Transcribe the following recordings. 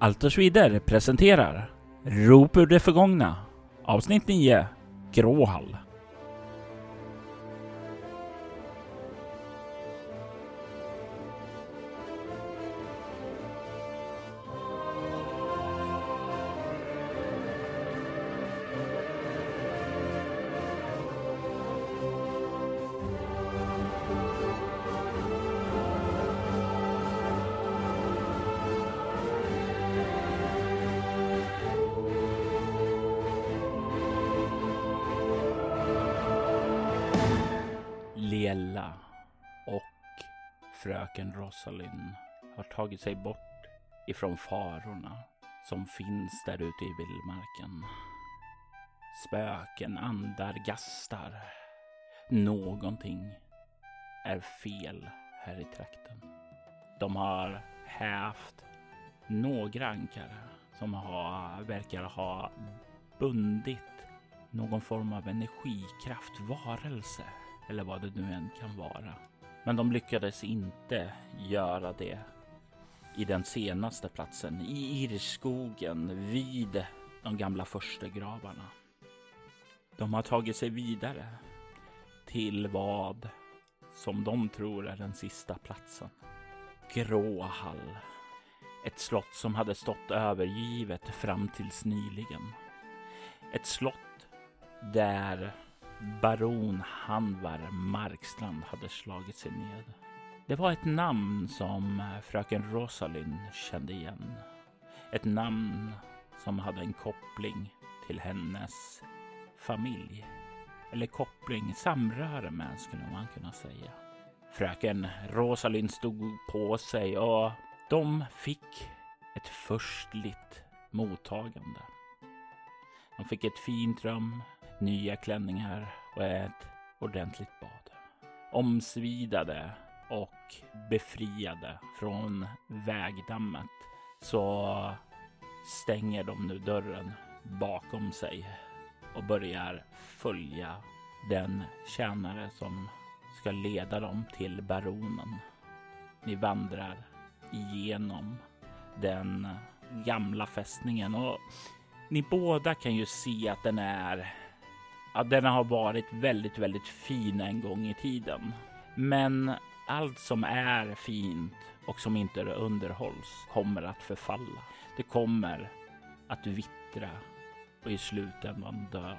Altersvider presenterar Rop ur det förgångna avsnitt 9 Gråhall. Sig bort ifrån farorna som finns där ute i vildmarken. Spöken, andar, gastar. Någonting är fel här i trakten. De har hävt några ankare som har, verkar ha bundit någon form av energikraft, varelse eller vad det nu än kan vara. Men de lyckades inte göra det i den senaste platsen, i Irskogen vid de gamla förstegravarna. De har tagit sig vidare till vad som de tror är den sista platsen. Gråhall. Ett slott som hade stått övergivet fram tills nyligen. Ett slott där baron Hanvar Markstrand hade slagit sig ned. Det var ett namn som eh, fröken Rosalind kände igen. Ett namn som hade en koppling till hennes familj. Eller koppling, samröre med skulle man kunna säga. Fröken Rosalind stod på sig och de fick ett förstligt mottagande. De fick ett fint rum, nya klänningar och ett ordentligt bad. Omsvidade och befriade från vägdammet så stänger de nu dörren bakom sig och börjar följa den tjänare som ska leda dem till baronen. Ni vandrar igenom den gamla fästningen och ni båda kan ju se att den är att den har varit väldigt, väldigt fin en gång i tiden. Men allt som är fint och som inte underhålls kommer att förfalla. Det kommer att vittra och i slutändan dö.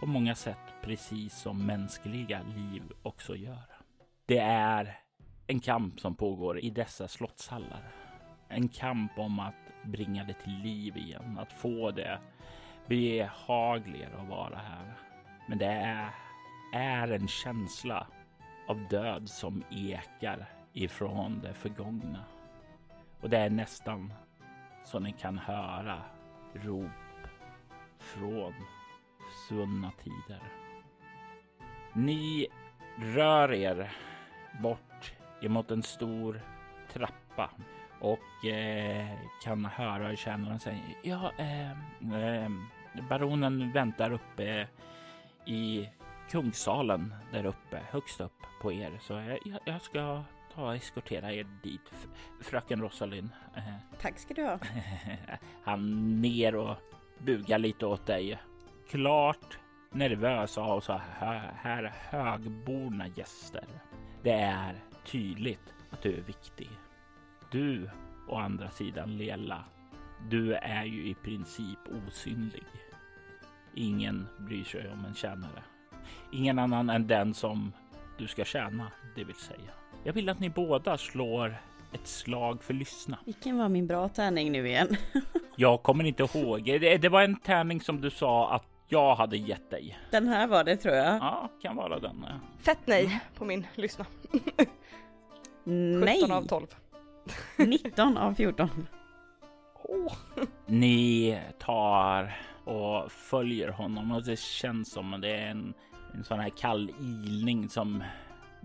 På många sätt precis som mänskliga liv också gör. Det är en kamp som pågår i dessa slottshallar. En kamp om att bringa det till liv igen, att få det behagligare att vara här. Men det är, är en känsla av död som ekar ifrån det förgångna. Och det är nästan så ni kan höra rop från svunna tider. Ni rör er bort emot en stor trappa och eh, kan höra och känna säga ja, eh, eh, baronen väntar uppe i kungssalen där uppe, högst upp på er. Så jag, jag ska ta och eskortera er dit, fröken Rosalind. Tack ska du ha. Han ner och bugar lite åt dig. Klart nervös av så här, här högborna gäster. Det är tydligt att du är viktig. Du å andra sidan Lela, du är ju i princip osynlig. Ingen bryr sig om en tjänare. Ingen annan än den som du ska tjäna, det vill säga. Jag vill att ni båda slår ett slag för lyssna. Vilken var min bra tärning nu igen? jag kommer inte ihåg. Det, det var en tärning som du sa att jag hade gett dig. Den här var det tror jag. Ja, kan vara den. Fett nej på min lyssna. nej. 17 av 12. 19 av 14. Oh. Ni tar och följer honom och det känns som att det är en, en sån här kall ilning som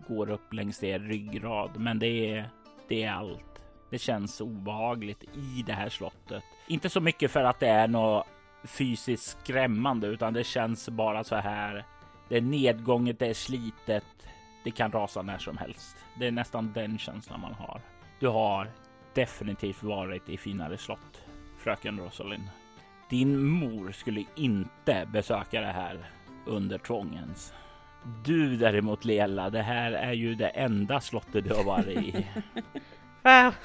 går upp längs er ryggrad. Men det är, det är allt. Det känns obehagligt i det här slottet. Inte så mycket för att det är något fysiskt skrämmande, utan det känns bara så här. Det är nedgånget, det är slitet. Det kan rasa när som helst. Det är nästan den känslan man har. Du har definitivt varit i finare slott fröken Rosalind. Din mor skulle inte besöka det här under tvångens. Du däremot Lela, det här är ju det enda slottet du har varit i. Wow.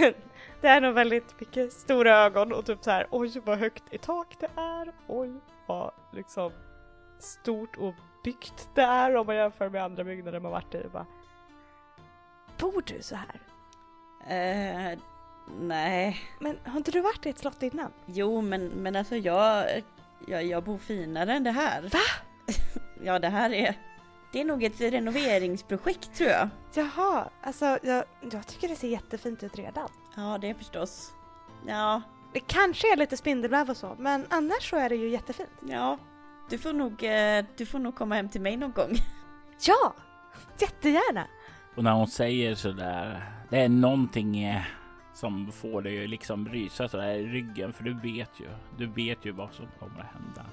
det är nog väldigt mycket stora ögon och typ så här oj vad högt i tak det är, oj vad liksom stort och byggt det är om man jämför med andra byggnader man varit i. Bara, Bor du så här? Eh, nej, Men har inte du varit i ett slott innan? jo men, men alltså jag, jag, jag bor finare än det här. Va? ja det här är, det är nog ett renoveringsprojekt tror jag. Jaha, alltså jag, jag tycker det ser jättefint ut redan. Ja det är förstås. Ja, Det kanske är lite spindelväv och så, men annars så är det ju jättefint. ja. Du får nog, eh, du får nog komma hem till mig någon gång. Ja, jättegärna. Och när hon säger sådär, det är någonting eh, som får dig att liksom rysa sådär i ryggen. För du vet ju, du vet ju vad som kommer att hända.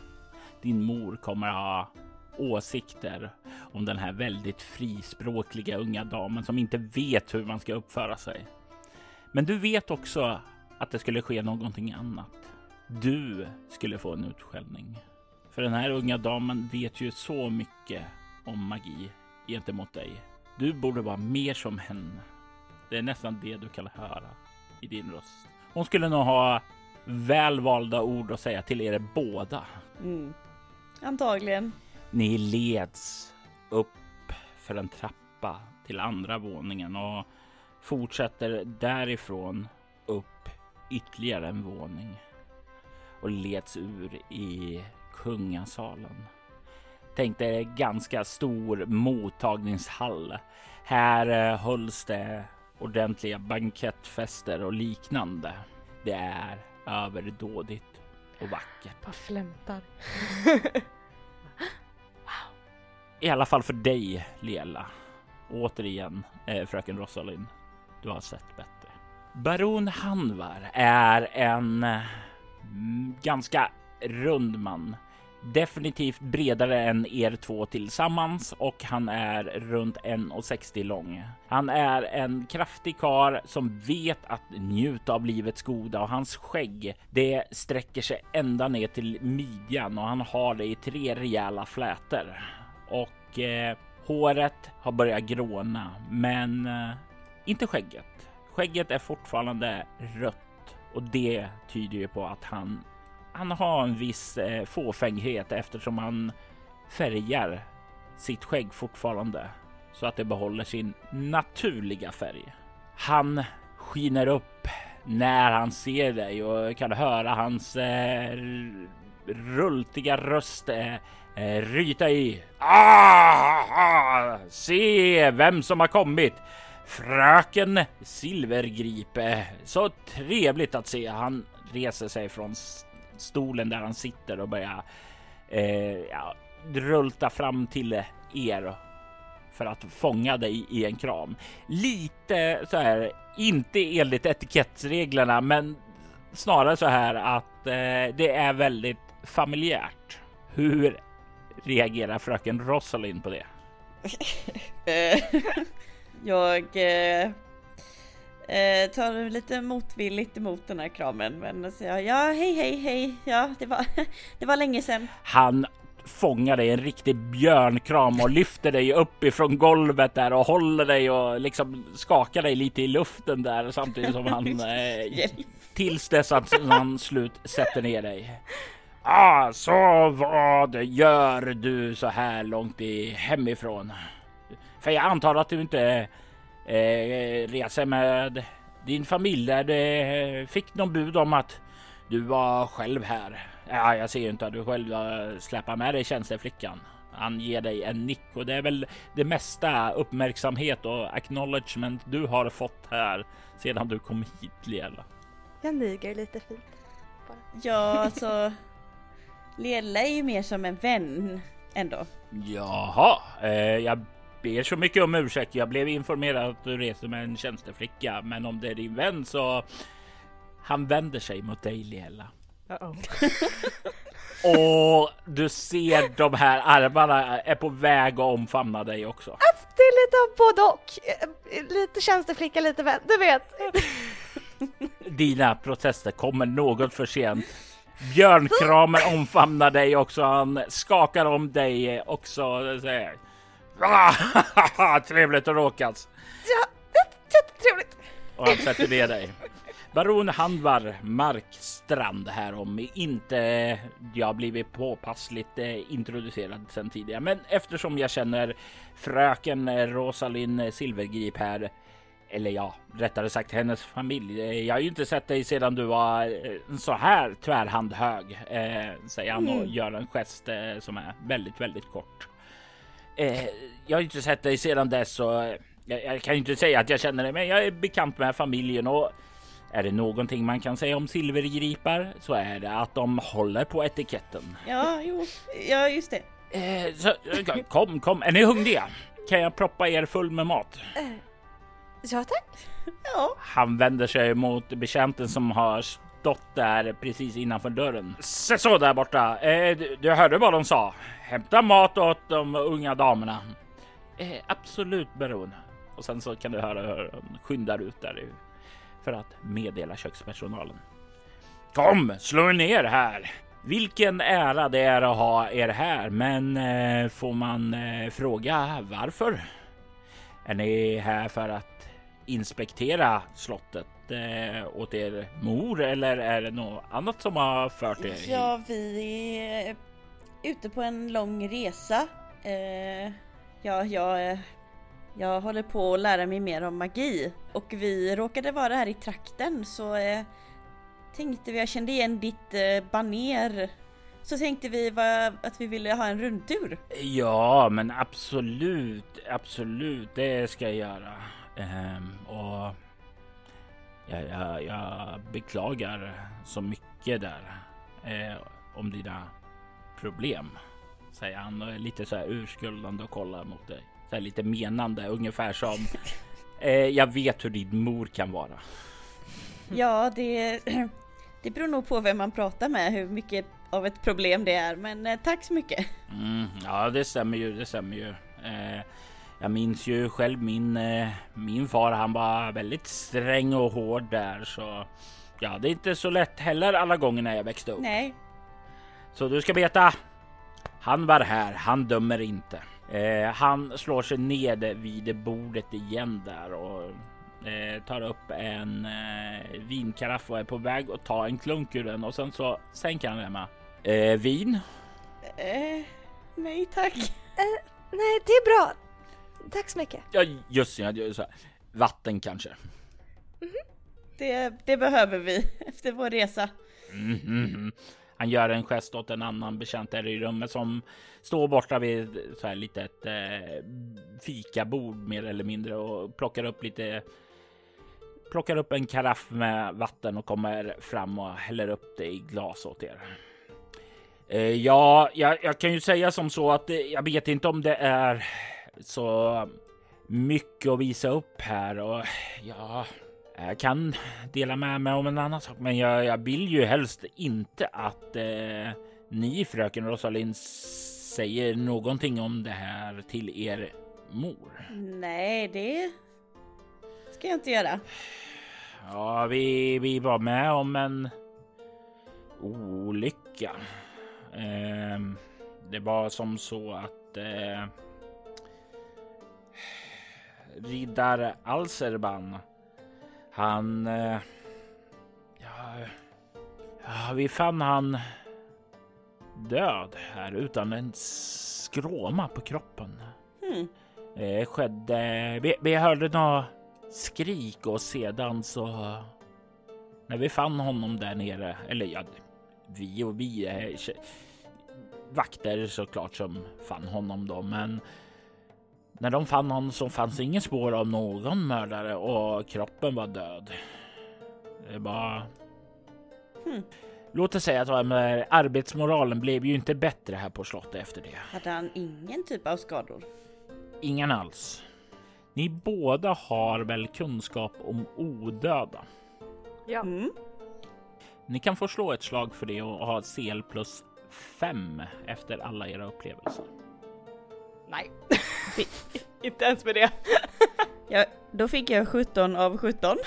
Din mor kommer att ha åsikter om den här väldigt frispråkliga unga damen som inte vet hur man ska uppföra sig. Men du vet också att det skulle ske någonting annat. Du skulle få en utskällning. För den här unga damen vet ju så mycket om magi gentemot dig. Du borde vara mer som henne. Det är nästan det du kan höra i din röst. Hon skulle nog ha välvalda ord att säga till er båda. Mm. Antagligen. Ni leds upp för en trappa till andra våningen och fortsätter därifrån upp ytterligare en våning och leds ur i kungasalen. Tänk dig ganska stor mottagningshall. Här eh, hölls det ordentliga bankettfester och liknande. Det är överdådigt och vackert. Bara flämtar. I alla fall för dig, Lela. Återigen, eh, fröken Rosalind. Du har sett bättre. Baron Hanvar är en mm, ganska rund man. Definitivt bredare än er två tillsammans och han är runt 1,60 lång. Han är en kraftig kar som vet att njuta av livets goda och hans skägg det sträcker sig ända ner till midjan och han har det i tre rejäla flätor. Och eh, håret har börjat gråna, men eh, inte skägget. Skägget är fortfarande rött och det tyder ju på att han han har en viss eh, fåfänghet eftersom han färgar sitt skägg fortfarande så att det behåller sin naturliga färg. Han skiner upp när han ser dig och kan höra hans eh, rultiga röst eh, eh ryta i. Ah, ah, se vem som har kommit! Fröken Silvergripe. Så trevligt att se. Han reser sig från stolen där han sitter och börjar eh, ja, rulta fram till er för att fånga dig i en kram. Lite så här, inte enligt etikettsreglerna, men snarare så här att eh, det är väldigt familjärt. Hur reagerar fröken Rosalind på det? Eh, jag eh, eh, tar lite motvilligt emot den här kramen men säger ja hej hej hej ja det var, det var länge sedan. Han fångar dig en riktig björnkram och lyfter dig upp ifrån golvet där och håller dig och liksom skakar dig lite i luften där samtidigt som han eh, tills dess att han slut sätter ner dig. Ah, så vad gör du så här långt i hemifrån? För jag antar att du inte eh, reser med din familj där du fick någon bud om att du var själv här. Ja, jag ser ju inte att du själv släpper med dig tjänsteflickan. Han ger dig en nick och det är väl det mesta uppmärksamhet och acknowledgement du har fått här sedan du kom hit Lela. Jag niger lite fint. Ja alltså Lela är ju mer som en vän ändå. Jaha, eh, jag ber så mycket om ursäkt. Jag blev informerad att du reser med en tjänsteflicka, men om det är din vän så han vänder sig mot dig Lela. Uh -oh. Och du ser de här armarna är på väg att omfamna dig också. Att det är lite av både och. Lite tjänsteflicka, lite vän, du vet. dina protester kommer något för sent. Björnkramen omfamnar dig också. Han skakar om dig också säger ah, Trevligt att råkas. Ja, jättetrevligt. Och han sätter ner dig. Baron Handvar Markstrand här om inte jag blivit påpassligt eh, introducerad sedan tidigare. Men eftersom jag känner fröken Rosalind Silvergrip här eller ja, rättare sagt hennes familj. Eh, jag har ju inte sett dig sedan du var eh, så här tvärhandhög, eh, säger han och mm. gör en gest eh, som är väldigt, väldigt kort. Eh, jag har inte sett dig sedan dess så eh, jag, jag kan ju inte säga att jag känner dig, men jag är bekant med familjen och är det någonting man kan säga om silvergripar så är det att de håller på etiketten. Ja, jo, ja, just det. Eh, så, kom, kom, är ni hungriga? Kan jag proppa er full med mat? Ja tack. Ja. Han vänder sig mot betjänten som har stått där precis innanför dörren. Se så där borta. Eh, du, du, hörde vad de sa. Hämta mat åt de unga damerna. Eh, absolut baron. Och sen så kan du höra hur de skyndar ut där för att meddela kökspersonalen. Kom, slå er ner här. Vilken ära det är att ha er här, men eh, får man eh, fråga varför? Är ni här för att inspektera slottet eh, åt er mor eller är det något annat som har fört er hit? Ja, vi är ute på en lång resa. Eh, ja, jag, jag håller på att lära mig mer om magi och vi råkade vara här i trakten så eh, tänkte vi, jag kände igen ditt eh, baner så tänkte vi att vi ville ha en rundtur. Ja, men absolut, absolut, det ska jag göra. Um, och jag, jag, jag, beklagar så mycket där eh, om dina problem, säger han och är lite så här urskuldande och kollar mot dig. Så här lite menande, ungefär som eh, jag vet hur din mor kan vara. Ja, det, det beror nog på vem man pratar med, hur mycket av ett problem det är. Men eh, tack så mycket. Mm, ja, det stämmer ju. Det stämmer ju. Eh, jag minns ju själv min, eh, min far. Han var väldigt sträng och hård där, så ja, det är inte så lätt heller alla gånger när jag växte upp. Nej. Så du ska veta. Han var här. Han dömer inte. Eh, han slår sig ned vid bordet igen där och eh, tar upp en eh, vinkaraff och är på väg att ta en klunk ur den och sen så sänker han den med. Eh, vin? Eh, nej tack. Eh, nej, det är bra. Tack så mycket. Ja, just det. Så Vatten kanske. Mm -hmm. det, det behöver vi efter vår resa. Mm -hmm. Han gör en gest åt en annan bekänt där i rummet som står borta vid så här litet eh, fikabord mer eller mindre och plockar upp lite plockar upp en karaff med vatten och kommer fram och häller upp det i glas åt er. Eh, ja, jag, jag, kan ju säga som så att jag vet inte om det är så mycket att visa upp här och ja, jag kan dela med mig om en annan sak, men jag, jag vill ju helst inte att eh, ni, fröken Rosalind, säger någonting om det här till er mor. Nej, det ska jag inte göra. Ja, vi, vi var med om en olycka. Eh, det var som så att eh, riddar Alserban. Han... Eh, ja, ja, vi fann han död här utan en skråma på kroppen. Mm. Det skedde... Vi, vi hörde några skrik och sedan så... När vi fann honom där nere, eller ja, vi och vi är vakter såklart som fann honom då, men när de fann honom så fanns det ingen spår av någon mördare och kroppen var död. Det var... Hmm. Låt oss säga att arbetsmoralen blev ju inte bättre här på slottet efter det. Hade han ingen typ av skador? Ingen alls. Ni båda har väl kunskap om odöda? Ja. Mm. Ni kan få slå ett slag för det och ha CL plus 5 efter alla era upplevelser. Nej, inte ens med det. ja, då fick jag 17 av 17.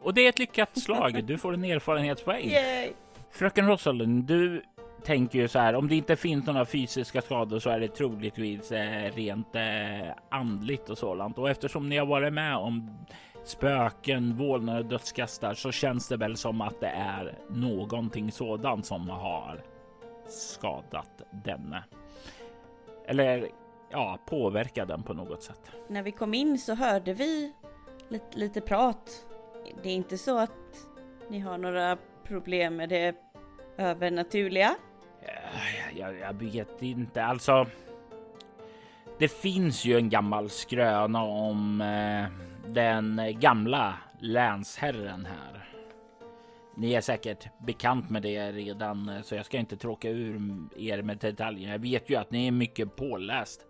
Och det är ett lyckat slag. Du får en erfarenhetspoäng. Yay! Fröken Rosalind, du tänker ju så här. Om det inte finns några fysiska skador så är det troligtvis eh, rent eh, andligt och sådant. Och eftersom ni har varit med om spöken, vålnader och dödskastar så känns det väl som att det är någonting sådant som har skadat denne. Eller ja, påverkat den på något sätt. När vi kom in så hörde vi lite, lite prat. Det är inte så att ni har några problem med det övernaturliga? Eh, Jag, jag vet inte, alltså. Det finns ju en gammal skröna om eh, den gamla länsherren här. Ni är säkert bekant med det redan, eh, så jag ska inte tråka ur er med detaljer. Jag vet ju att ni är mycket påläst,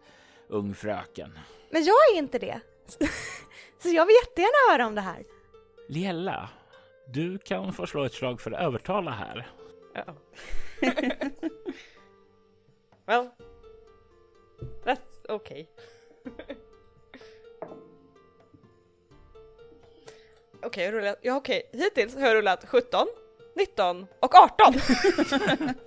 ung fröken. Men jag är inte det. Så jag vill jättegärna höra om det här. Liella, du kan få slå ett slag för att övertala här. well, that's okay. Okej, jag rullat, ja okej, hittills har jag rullat 17, 19 och 18.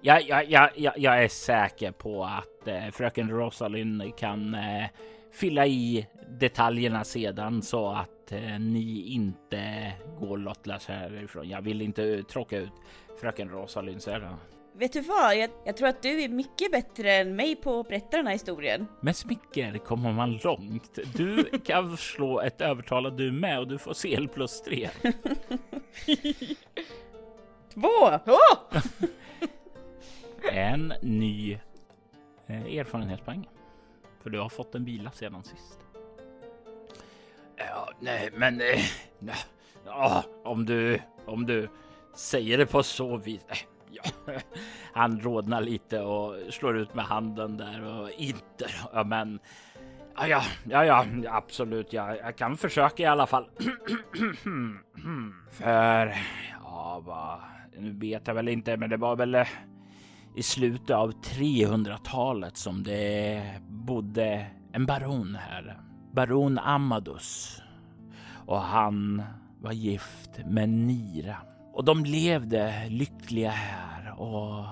Jag, jag, jag, jag, jag är säker på att eh, fröken Rosalind kan eh, fylla i detaljerna sedan så att eh, ni inte går lottlös härifrån. Jag vill inte tråka ut fröken Rosalind sedan. Vet du vad? Jag, jag tror att du är mycket bättre än mig på att berätta den här historien. Med smicker kommer man långt. Du kan slå ett övertala du med och du får CL plus 3. Två! Åh! En ny eh, erfarenhetspoäng. För du har fått en vila sedan sist. Ja, nej, men eh, nej, ja, om du om du säger det på så vis. eh, Ja, han rodnar lite och slår ut med handen där och inte. Ja, men ja, ja, ja, ja absolut. Ja, jag kan försöka i alla fall. För ja, vad, nu vet jag väl inte, men det var väl eh, i slutet av 300-talet som det bodde en baron här. Baron Amadus. Och han var gift med Nira. Och de levde lyckliga här och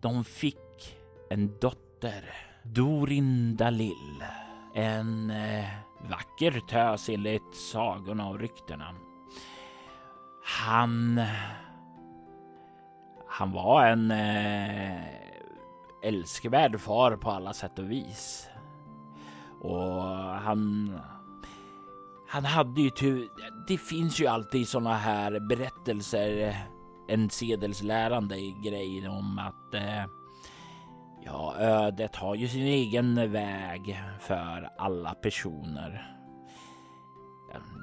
de fick en dotter. Dorin Dalil. En eh, vacker tös enligt sagorna och ryktena. Han han var en eh, älskvärd far på alla sätt och vis. Och han... Han hade ju tur... Det finns ju alltid sådana här berättelser, eh, en sedelslärande grej om att eh, ja, ödet har ju sin egen väg för alla personer.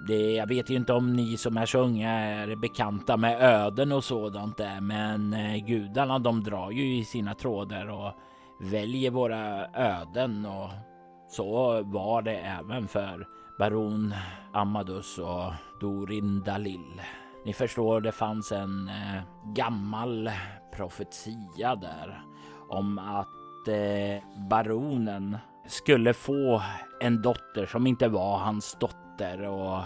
Det, jag vet ju inte om ni som är så unga är bekanta med öden och sådant där, men eh, gudarna de drar ju i sina trådar och väljer våra öden och så var det även för baron Amadus och Dorin Dalil. Ni förstår, det fanns en eh, gammal profetia där om att eh, baronen skulle få en dotter som inte var hans dotter och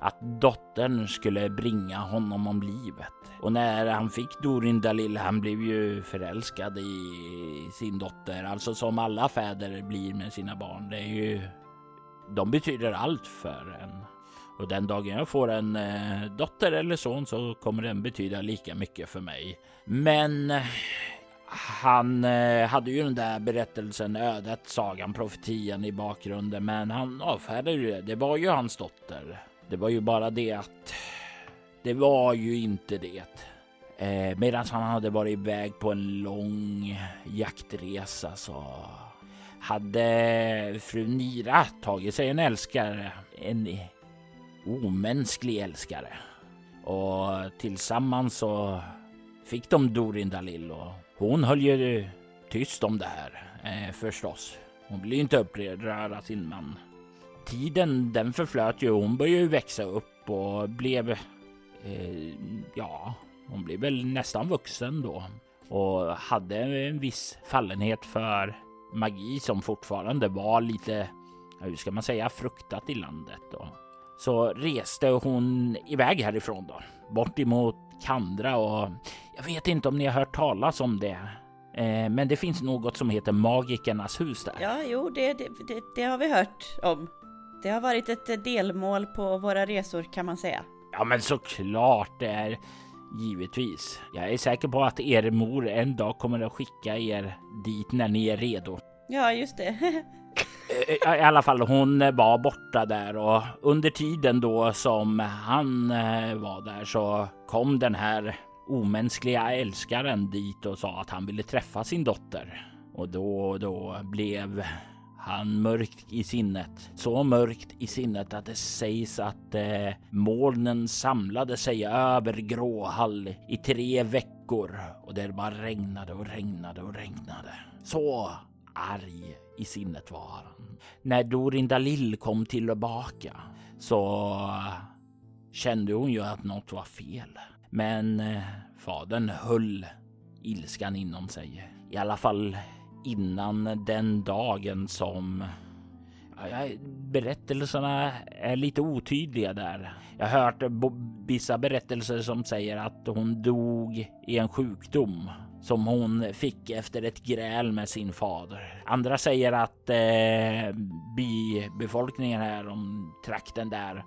att dottern skulle bringa honom om livet. Och när han fick Dorin Dalil, han blev ju förälskad i sin dotter, alltså som alla fäder blir med sina barn. Det är ju, de betyder allt för en. Och den dagen jag får en eh, dotter eller son så kommer den betyda lika mycket för mig. Men eh, han eh, hade ju den där berättelsen, ödet, sagan, profetian i bakgrunden, men han avfärdade ju det. Det var ju hans dotter. Det var ju bara det att det var ju inte det. Eh, Medan han hade varit iväg på en lång jaktresa så hade fru Nira tagit sig en älskare, en omänsklig älskare. Och tillsammans så fick de Dorin Dalil och hon höll ju tyst om det här eh, förstås. Hon ville ju inte uppröra sin man. Tiden den förflöt ju. Hon började ju växa upp och blev eh, ja, hon blev väl nästan vuxen då och hade en viss fallenhet för magi som fortfarande var lite, hur ska man säga, fruktat i landet. Och så reste hon iväg härifrån då, bort emot Kandra och jag vet inte om ni har hört talas om det. Eh, men det finns något som heter Magikernas hus där. Ja, jo, det, det, det, det har vi hört om. Det har varit ett delmål på våra resor kan man säga. Ja, men såklart det är givetvis. Jag är säker på att er mor en dag kommer att skicka er dit när ni är redo. Ja, just det. Eh, I alla fall, hon var borta där och under tiden då som han eh, var där så kom den här omänskliga älskaren dit och sa att han ville träffa sin dotter. Och då, då blev han mörkt i sinnet. Så mörkt i sinnet att det sägs att eh, molnen samlade sig över Gråhall i tre veckor och det bara regnade och regnade och regnade. Så arg i sinnet var han. När Dorindalil kom tillbaka så kände hon ju att något var fel. Men eh, fadern höll ilskan inom sig. I alla fall innan den dagen som berättelserna är lite otydliga där. Jag har hört vissa berättelser som säger att hon dog i en sjukdom som hon fick efter ett gräl med sin fader. Andra säger att eh, bybefolkningen här om trakten där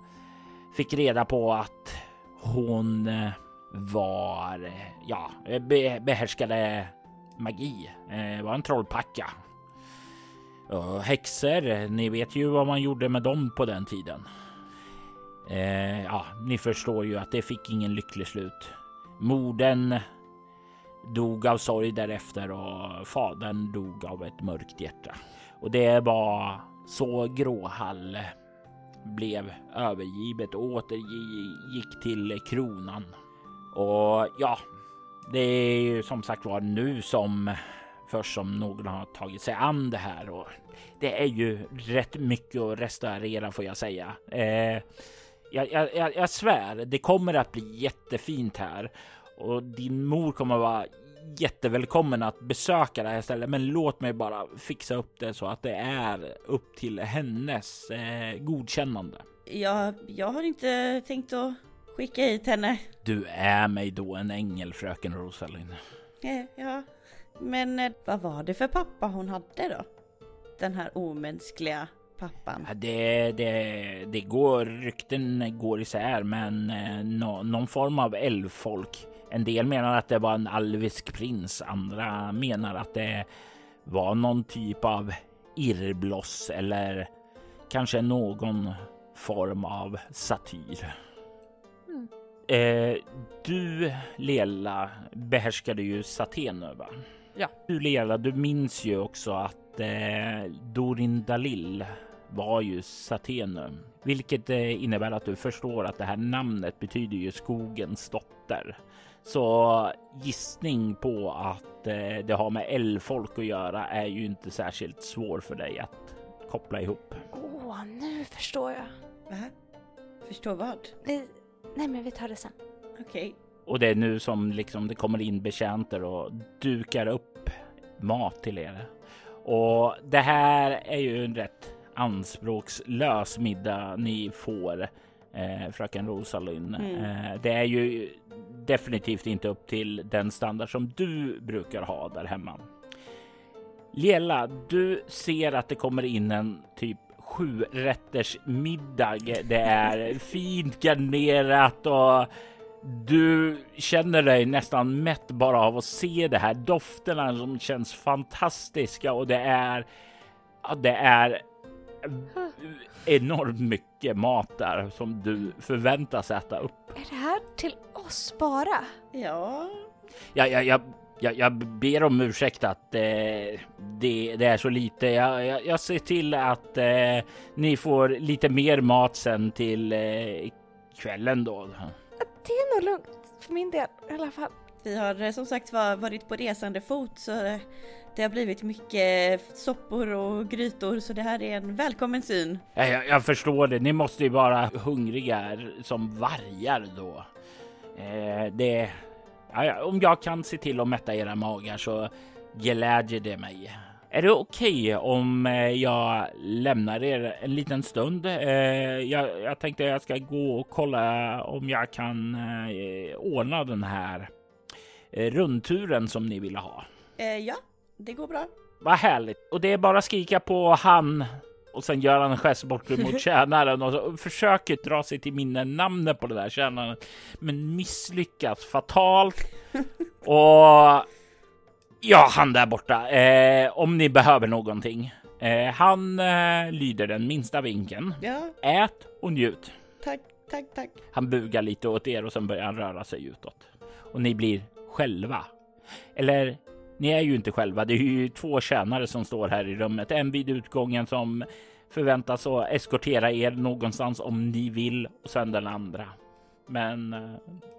fick reda på att hon eh, var, ja, behärskade magi. Det var en trollpacka. Och häxor, ni vet ju vad man gjorde med dem på den tiden. Eh, ja, ni förstår ju att det fick ingen lycklig slut. Morden dog av sorg därefter och fadern dog av ett mörkt hjärta. Och det var så Gråhall blev övergivet och återgick till kronan. Och ja, det är ju som sagt var nu som först som någon har tagit sig an det här och det är ju rätt mycket att restaurera får jag säga. Eh, jag, jag, jag svär, det kommer att bli jättefint här och din mor kommer vara jättevälkommen att besöka det här stället. Men låt mig bara fixa upp det så att det är upp till hennes eh, godkännande. Ja, jag har inte tänkt att skicka hit henne. Du är mig då en ängel, fröken Rosalind. Eh, ja, men eh, vad var det för pappa hon hade då? Den här omänskliga pappan? Ja, det, det, det går, rykten går isär, men eh, no, någon form av älvfolk. En del menar att det var en alvisk prins, andra menar att det var någon typ av irrbloss eller kanske någon form av satyr. Eh, du Lela behärskade ju saten va? Ja. Du Lela, du minns ju också att eh, Dorin Dalil var ju Satenum, vilket eh, innebär att du förstår att det här namnet betyder ju skogens dotter. Så gissning på att eh, det har med älvfolk att göra är ju inte särskilt svår för dig att koppla ihop. Åh, oh, nu förstår jag. Va? Förstår vad? Vi, nej, men vi tar det sen. Okej. Okay. Och det är nu som liksom det kommer in betjänter och dukar upp mat till er. Och det här är ju en rätt anspråkslös middag ni får, eh, fröken Rosalind. Mm. Eh, det är ju definitivt inte upp till den standard som du brukar ha där hemma. Lela, du ser att det kommer in en typ sju rätters middag. Det är fint garnerat och du känner dig nästan mätt bara av att se det här. Dofterna som känns fantastiska och det är, ja, det är enormt mycket mat där som du förväntas äta upp. Är det här till oss bara? Ja. Ja, ja, ja. Jag, jag ber om ursäkt att eh, det, det, är så lite. Jag, jag, jag ser till att eh, ni får lite mer mat sen till eh, kvällen då. Det är nog lugnt för min del i alla fall. Vi har eh, som sagt varit på resande fot så eh, det har blivit mycket soppor och grytor så det här är en välkommen syn. Jag, jag förstår det. Ni måste ju vara hungriga som vargar då. Eh, det, om jag kan se till att mätta era magar så glädjer det mig. Är det okej om eh, jag lämnar er en liten stund? Eh, jag, jag tänkte jag ska gå och kolla om jag kan eh, ordna den här rundturen som ni ville ha. Ja, det går bra. Vad härligt. Och det är bara skrika på han och sen gör han en gest bort mot tjänaren och försöker dra sig till minne namnet på det där tjänaren. Men misslyckas fatalt. och Ja, han där borta. Eh, om ni behöver någonting. Eh, han eh, lyder den minsta vinken. Ja. Ät och njut. Tack, tack, tack. Han bugar lite åt er och sen börjar han röra sig utåt. Och ni blir själva. Eller, ni är ju inte själva. Det är ju två tjänare som står här i rummet. En vid utgången som förväntas att eskortera er någonstans om ni vill och sen den andra. Men eh,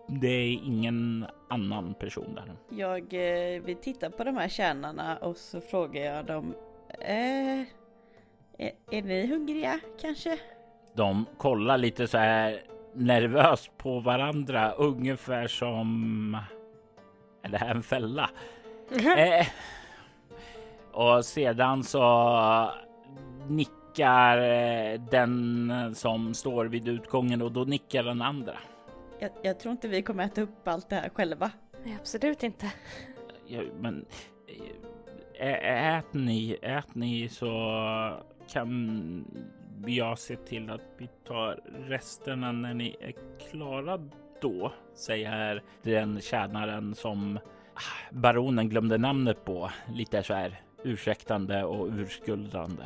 det är ingen annan person där. Jag eh, vill titta på de här tjänarna och så frågar jag dem. Eh, är, är ni hungriga kanske? De kollar lite så här nervöst på varandra, ungefär som... Är det här en fälla? eh, och sedan så nickar eh, den som står vid utgången och då nickar den andra. Jag, jag, tror inte vi kommer äta upp allt det här själva. Nej, absolut inte. Ja, men ät ni, ät ni så kan jag se till att vi tar resterna när ni är klara då, säger den tjänaren som baronen glömde namnet på. Lite så här ursäktande och urskuldande.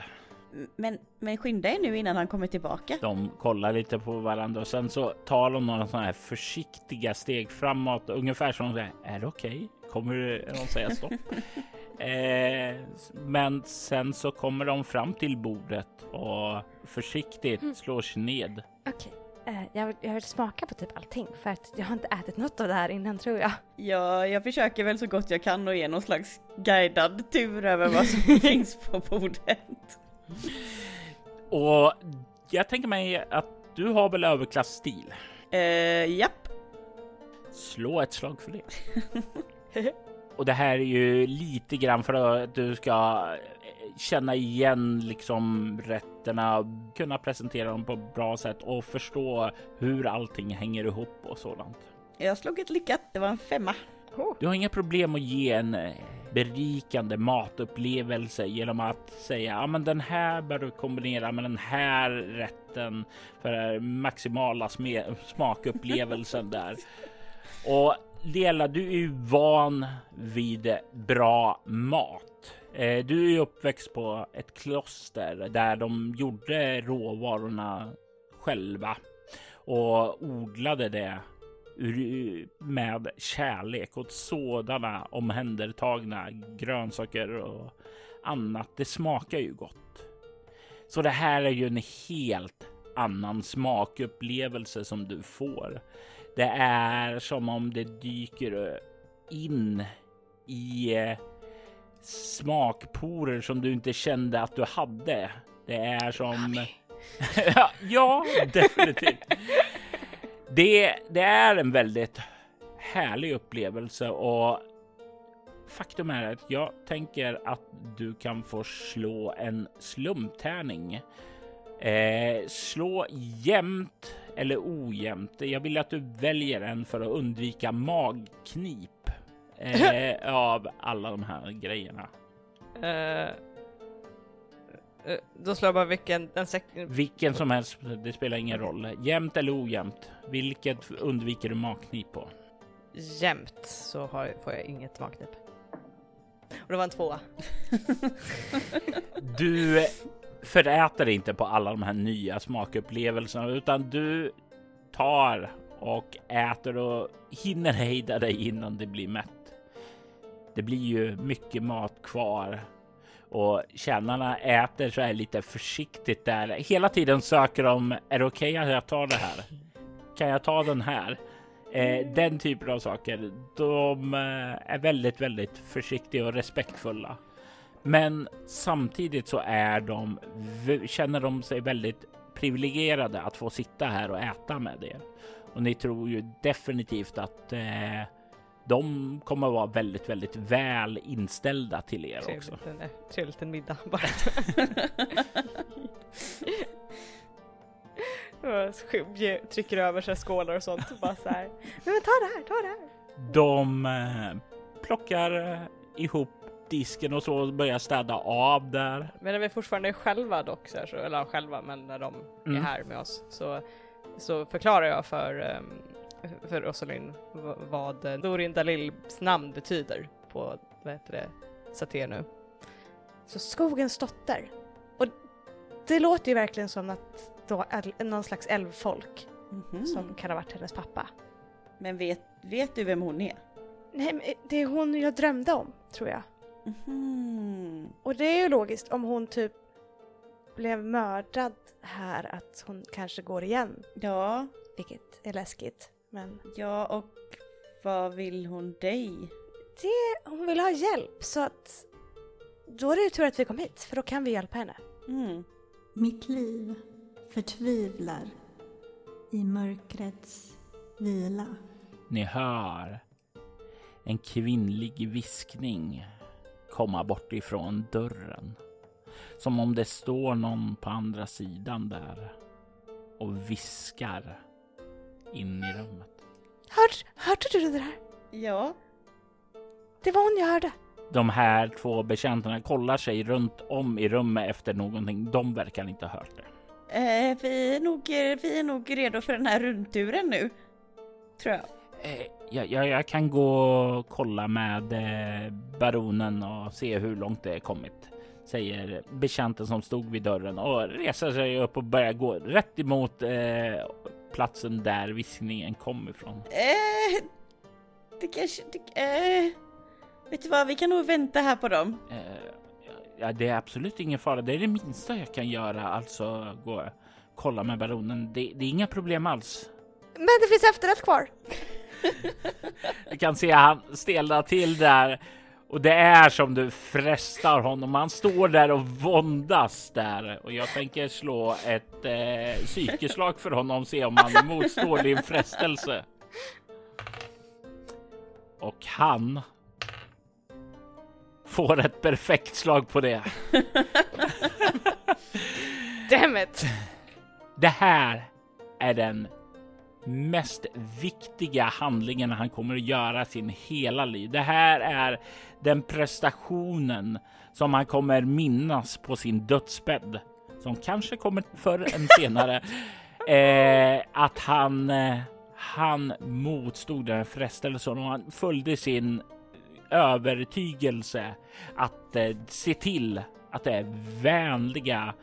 Men, men skynda er nu innan han kommer tillbaka. De kollar lite på varandra och sen så tar de några sådana här försiktiga steg framåt, ungefär som säger är det okej? Okay? Kommer de säga stopp? eh, men sen så kommer de fram till bordet och försiktigt mm. slår sig ned. Okej. Okay. Eh, jag, vill, jag vill smaka på typ allting för att jag har inte ätit något av det här innan tror jag. Ja, jag försöker väl så gott jag kan och ge någon slags guidad tur över vad som finns på bordet. Och jag tänker mig att du har väl överklassstil? Uh, japp. Slå ett slag för det. Och det här är ju lite grann för att du ska känna igen liksom rätterna, kunna presentera dem på ett bra sätt och förstå hur allting hänger ihop och sådant. Jag slog ett lyckat, det var en femma. Du har inga problem att ge en eh, berikande matupplevelse genom att säga ja, men den här bör du kombinera med den här rätten för maximala smakupplevelsen där. Och Lela, du är ju van vid bra mat. Eh, du är ju uppväxt på ett kloster där de gjorde råvarorna själva och odlade det med kärlek åt sådana omhändertagna grönsaker och annat. Det smakar ju gott. Så det här är ju en helt annan smakupplevelse som du får. Det är som om det dyker in i eh, smakporer som du inte kände att du hade. Det är som... ja, definitivt. Det, det är en väldigt härlig upplevelse och faktum är att jag tänker att du kan få slå en slumptärning. Eh, slå jämnt eller ojämnt. Jag vill att du väljer en för att undvika magknip eh, av alla de här grejerna. Uh, då slår jag bara vilken... En vilken som helst, det spelar ingen roll. Jämnt eller ojämnt. Vilket undviker du magknip på? Jämnt så har, får jag inget magknip. Och det var en tvåa. du föräter inte på alla de här nya smakupplevelserna utan du tar och äter och hinner hejda dig innan det blir mätt. Det blir ju mycket mat kvar och tjänarna äter så här lite försiktigt där. Hela tiden söker de. Är det okej okay att jag tar det här? Kan jag ta den här? Eh, den typen av saker. De eh, är väldigt, väldigt försiktiga och respektfulla. Men samtidigt så är de, känner de sig väldigt privilegierade att få sitta här och äta med er. Och ni tror ju definitivt att eh, de kommer vara väldigt, väldigt väl inställda till er också. Trevligt, en, trevligt en middag bara. Trycker över sig skålar och sånt och bara så här. Nej men ta det här, ta det här. De eh, plockar eh, ihop disken och så och börjar städa av där. Men när vi fortfarande är själva dock, så eller själva, men när de är Mm. här med oss så, så förklarar jag för, um, för Rosalind vad Dorin Dalils namn betyder på, vad heter det, saté nu. Så skogens dotter. Och det låter ju verkligen som att då äl- någon slags älvfolk Mhm. som kan ha varit hennes pappa. Men vet, vet du vem hon är? Nej, men det är hon jag drömde om, tror jag. Mhm. Och det är ju logiskt om hon typ blev mördad här att hon kanske går igen. Ja, Vilket är läskigt. Men ja och vad vill hon dig? det, hon vill ha hjälp så att då är det ju tur att vi kom hit för då kan vi hjälpa henne. Mm. Mitt liv förtvivlar i mörkrets vila. Ni hör en kvinnlig viskning komma bort ifrån dörren. Som om det står någon på andra sidan där och viskar in i rummet. Hör, hörde du det där? Ja. Det var hon jag hörde. De här två bekänterna kollar sig runt om i rummet efter någonting. De verkar inte ha hört det. Eh, vi, är nog, vi är nog redo för den här rundturen nu. Tror jag. Eh, jag, jag, jag kan gå och kolla med eh, baronen och se hur långt det är kommit. Säger bekänten som stod vid dörren och reser sig upp och börjar gå rätt emot eh, platsen där viskningen kom ifrån. Eh, det kanske... Det, eh, vet du vad, vi kan nog vänta här på dem. Eh, ja, det är absolut ingen fara. Det är det minsta jag kan göra, alltså gå och kolla med baronen. Det, det är inga problem alls. Men det finns efterrätt kvar. Du kan se han stelnar till där och det är som du frestar honom. Han står där och våndas där och jag tänker slå ett eh, psykeslag för honom och se om han motstår din frestelse. Och han får ett perfekt slag på det. Damn it! Det här är den mest viktiga handlingen han kommer att göra sin hela liv. Det här är den prestationen som han kommer minnas på sin dödsbädd, som kanske kommer förr än senare. eh, att han, eh, han motstod den här frestelsen och han följde sin övertygelse att eh, se till att det vänliga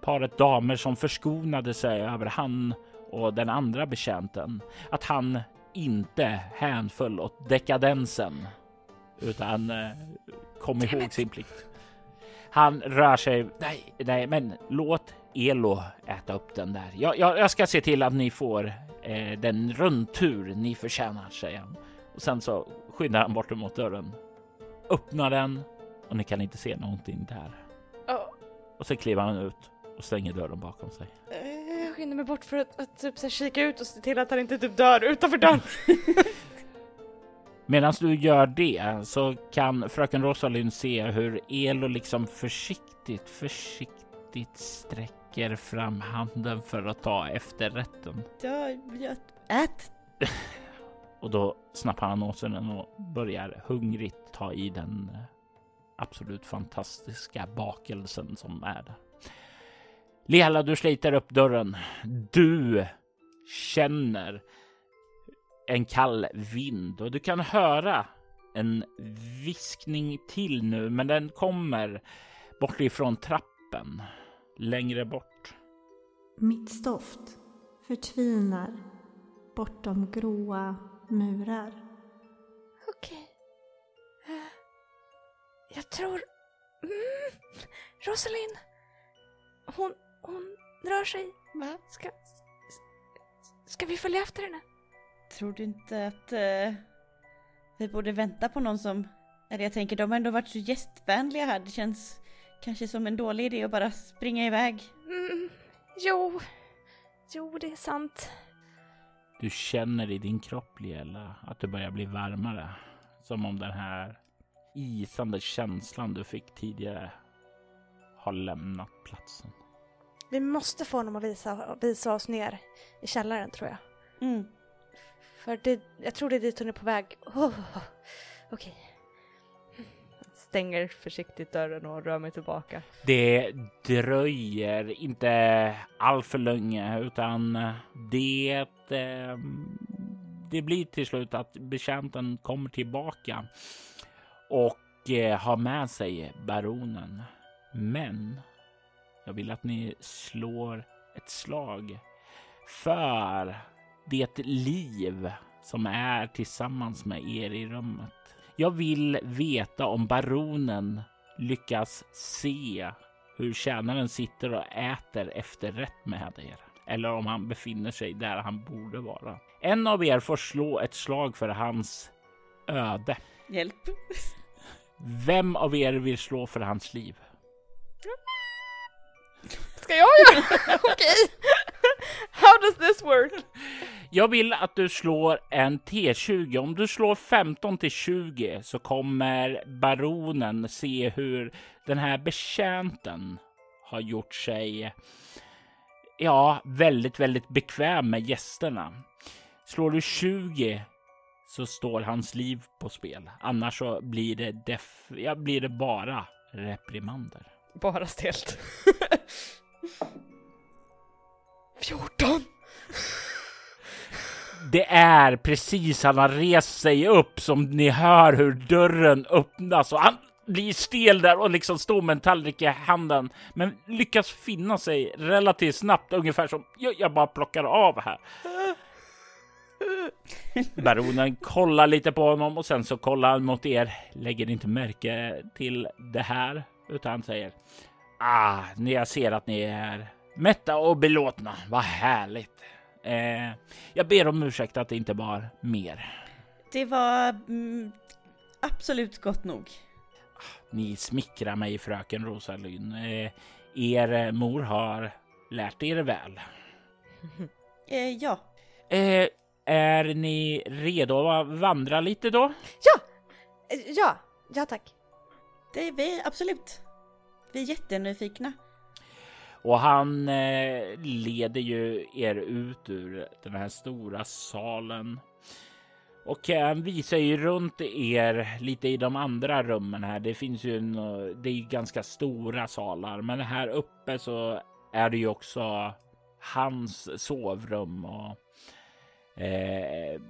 paret damer som förskonade sig över han och den andra betjänten. Att han inte hänföll åt dekadensen utan eh, kom ihåg sin plikt. Han rör sig. Nej, nej, men låt Elo äta upp den där. Jag, jag, jag ska se till att ni får eh, den rundtur ni förtjänar, säger han. Och sen så skyndar han bort mot dörren, öppnar den och ni kan inte se någonting där. Oh, Och så kliver han ut och stänger dörren bakom sig. jag skyndar mig bort för att, att typ, så här, kika ut och se till att han inte typ dör utanför dörren. Medan du gör det så kan fröken Rosalind se hur Elo liksom försiktigt, försiktigt sträcker fram handen för att ta efterrätten. Ja, jag, ät! Och då snappar han åt sig den och börjar hungrigt ta i den eh, absolut fantastiska bakelsen som är där. Lela, du sliter upp dörren. Du känner en kall vind och du kan höra en viskning till nu, men den kommer bort ifrån trappen längre bort. Mitt stoft förtvinar bortom gråa murar. Okej. Jag tror... Mm, Rosalind! Hon, hon rör sig. Va? Ska, ska vi följa efter henne? Tror du inte att eh, vi borde vänta på någon som... Eller jag tänker, de har ändå varit så gästvänliga här. Det känns kanske som en dålig idé att bara springa iväg. Mm, jo, jo det är sant. Du känner i din kropp, Liela, att det börjar bli varmare. Som om den här isande känslan du fick tidigare har lämnat platsen. Vi måste få honom att visa, visa oss ner i källaren tror jag. Mm. För det, jag tror det är dit hon är på väg. Oh, Okej. Stänger försiktigt dörren och rör mig tillbaka. Det dröjer inte allt för länge utan det, eh, det blir till slut att betjänten kommer tillbaka och eh, har med sig baronen. Men jag vill att ni slår ett slag för det liv som är tillsammans med er i rummet. Jag vill veta om baronen lyckas se hur tjänaren sitter och äter efterrätt med er eller om han befinner sig där han borde vara. En av er får slå ett slag för hans öde. Hjälp. Vem av er vill slå för hans liv? Ska jag göra Okej! How does this work? Jag vill att du slår en T20. Om du slår 15 till 20 så kommer baronen se hur den här betjänten har gjort sig ja, väldigt, väldigt bekväm med gästerna. Slår du 20 så står hans liv på spel. Annars så blir det, def ja, blir det bara reprimander. Bara stelt. 14! Det är precis han har rest sig upp som ni hör hur dörren öppnas och han blir stel där och liksom står med en tallrik i handen, men lyckas finna sig relativt snabbt, ungefär som jag, jag bara plockar av här. Baronen kollar lite på honom och sen så kollar han mot er, lägger inte märke till det här, utan säger Ah, jag ser att ni är mätta och belåtna. Vad härligt. Eh, jag ber om ursäkt att det inte var mer. Det var mm, absolut gott nog. Ni smickrar mig, fröken Rosalyn. Eh, er mor har lärt er väl. Eh, ja. Eh, är ni redo att vandra lite då? Ja! Eh, Ja, ja tack. Det är vi absolut. Vi är jättenyfikna. Och han eh, leder ju er ut ur den här stora salen. Och eh, han visar ju runt er lite i de andra rummen här. Det finns ju en, det är ganska stora salar, men här uppe så är det ju också hans sovrum och eh,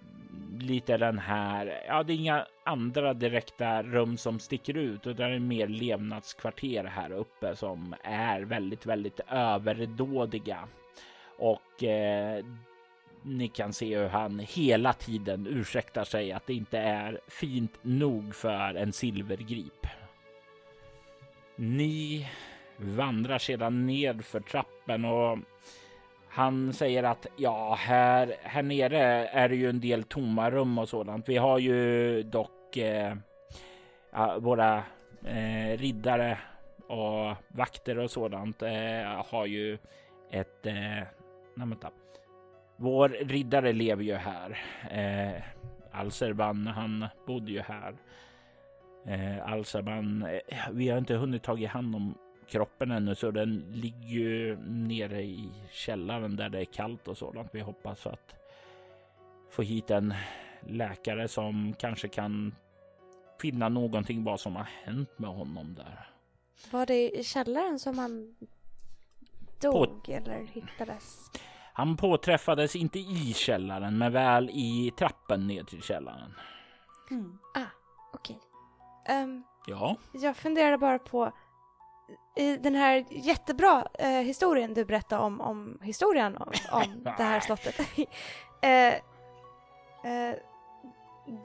lite den här. Ja, det är inga andra direkta rum som sticker ut, utan det är mer levnadskvarter här uppe som är väldigt, väldigt överdådiga. Och eh, ni kan se hur han hela tiden ursäktar sig att det inte är fint nog för en silvergrip. Ni vandrar sedan ned för trappen och han säger att ja, här, här nere är det ju en del tomma rum och sådant. Vi har ju dock eh, våra eh, riddare och vakter och sådant eh, har ju ett... Eh, nej, vänta. Vår riddare lever ju här. Eh, Alserban, han bodde ju här. Eh, Alserban, eh, vi har inte hunnit ta i hand om kroppen ännu så den ligger ju nere i källaren där det är kallt och sådant. Vi hoppas att få hit en läkare som kanske kan finna någonting vad som har hänt med honom där. Var det i källaren som han dog eller hittades? Han påträffades inte i källaren men väl i trappen ner till källaren. Mm. Ah, okej. Ehm, Ja, jag funderar bara på i den här jättebra eh, historien du berättade om, om historien om, om det här slottet. eh, eh,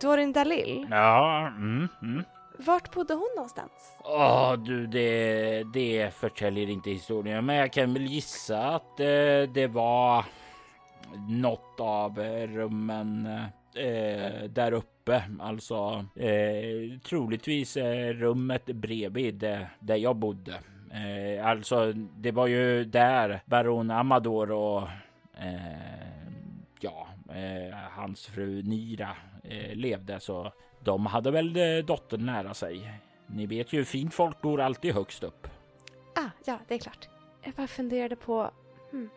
Dorin Dalil, ja, mm, mm. vart bodde hon någonstans? Åh, du, det, det förtäljer inte historien, men jag kan väl gissa att eh, det var något av eh, rummen eh, där uppe, alltså eh, troligtvis eh, rummet bredvid eh, där jag bodde. Eh, alltså, det var ju där baron Amador och eh, ja, eh, hans fru Nira eh, levde så de hade väl eh, dottern nära sig. Ni vet ju, fint folk bor alltid högst upp. Ah, ja, det är klart. Jag bara funderade på... Hmm,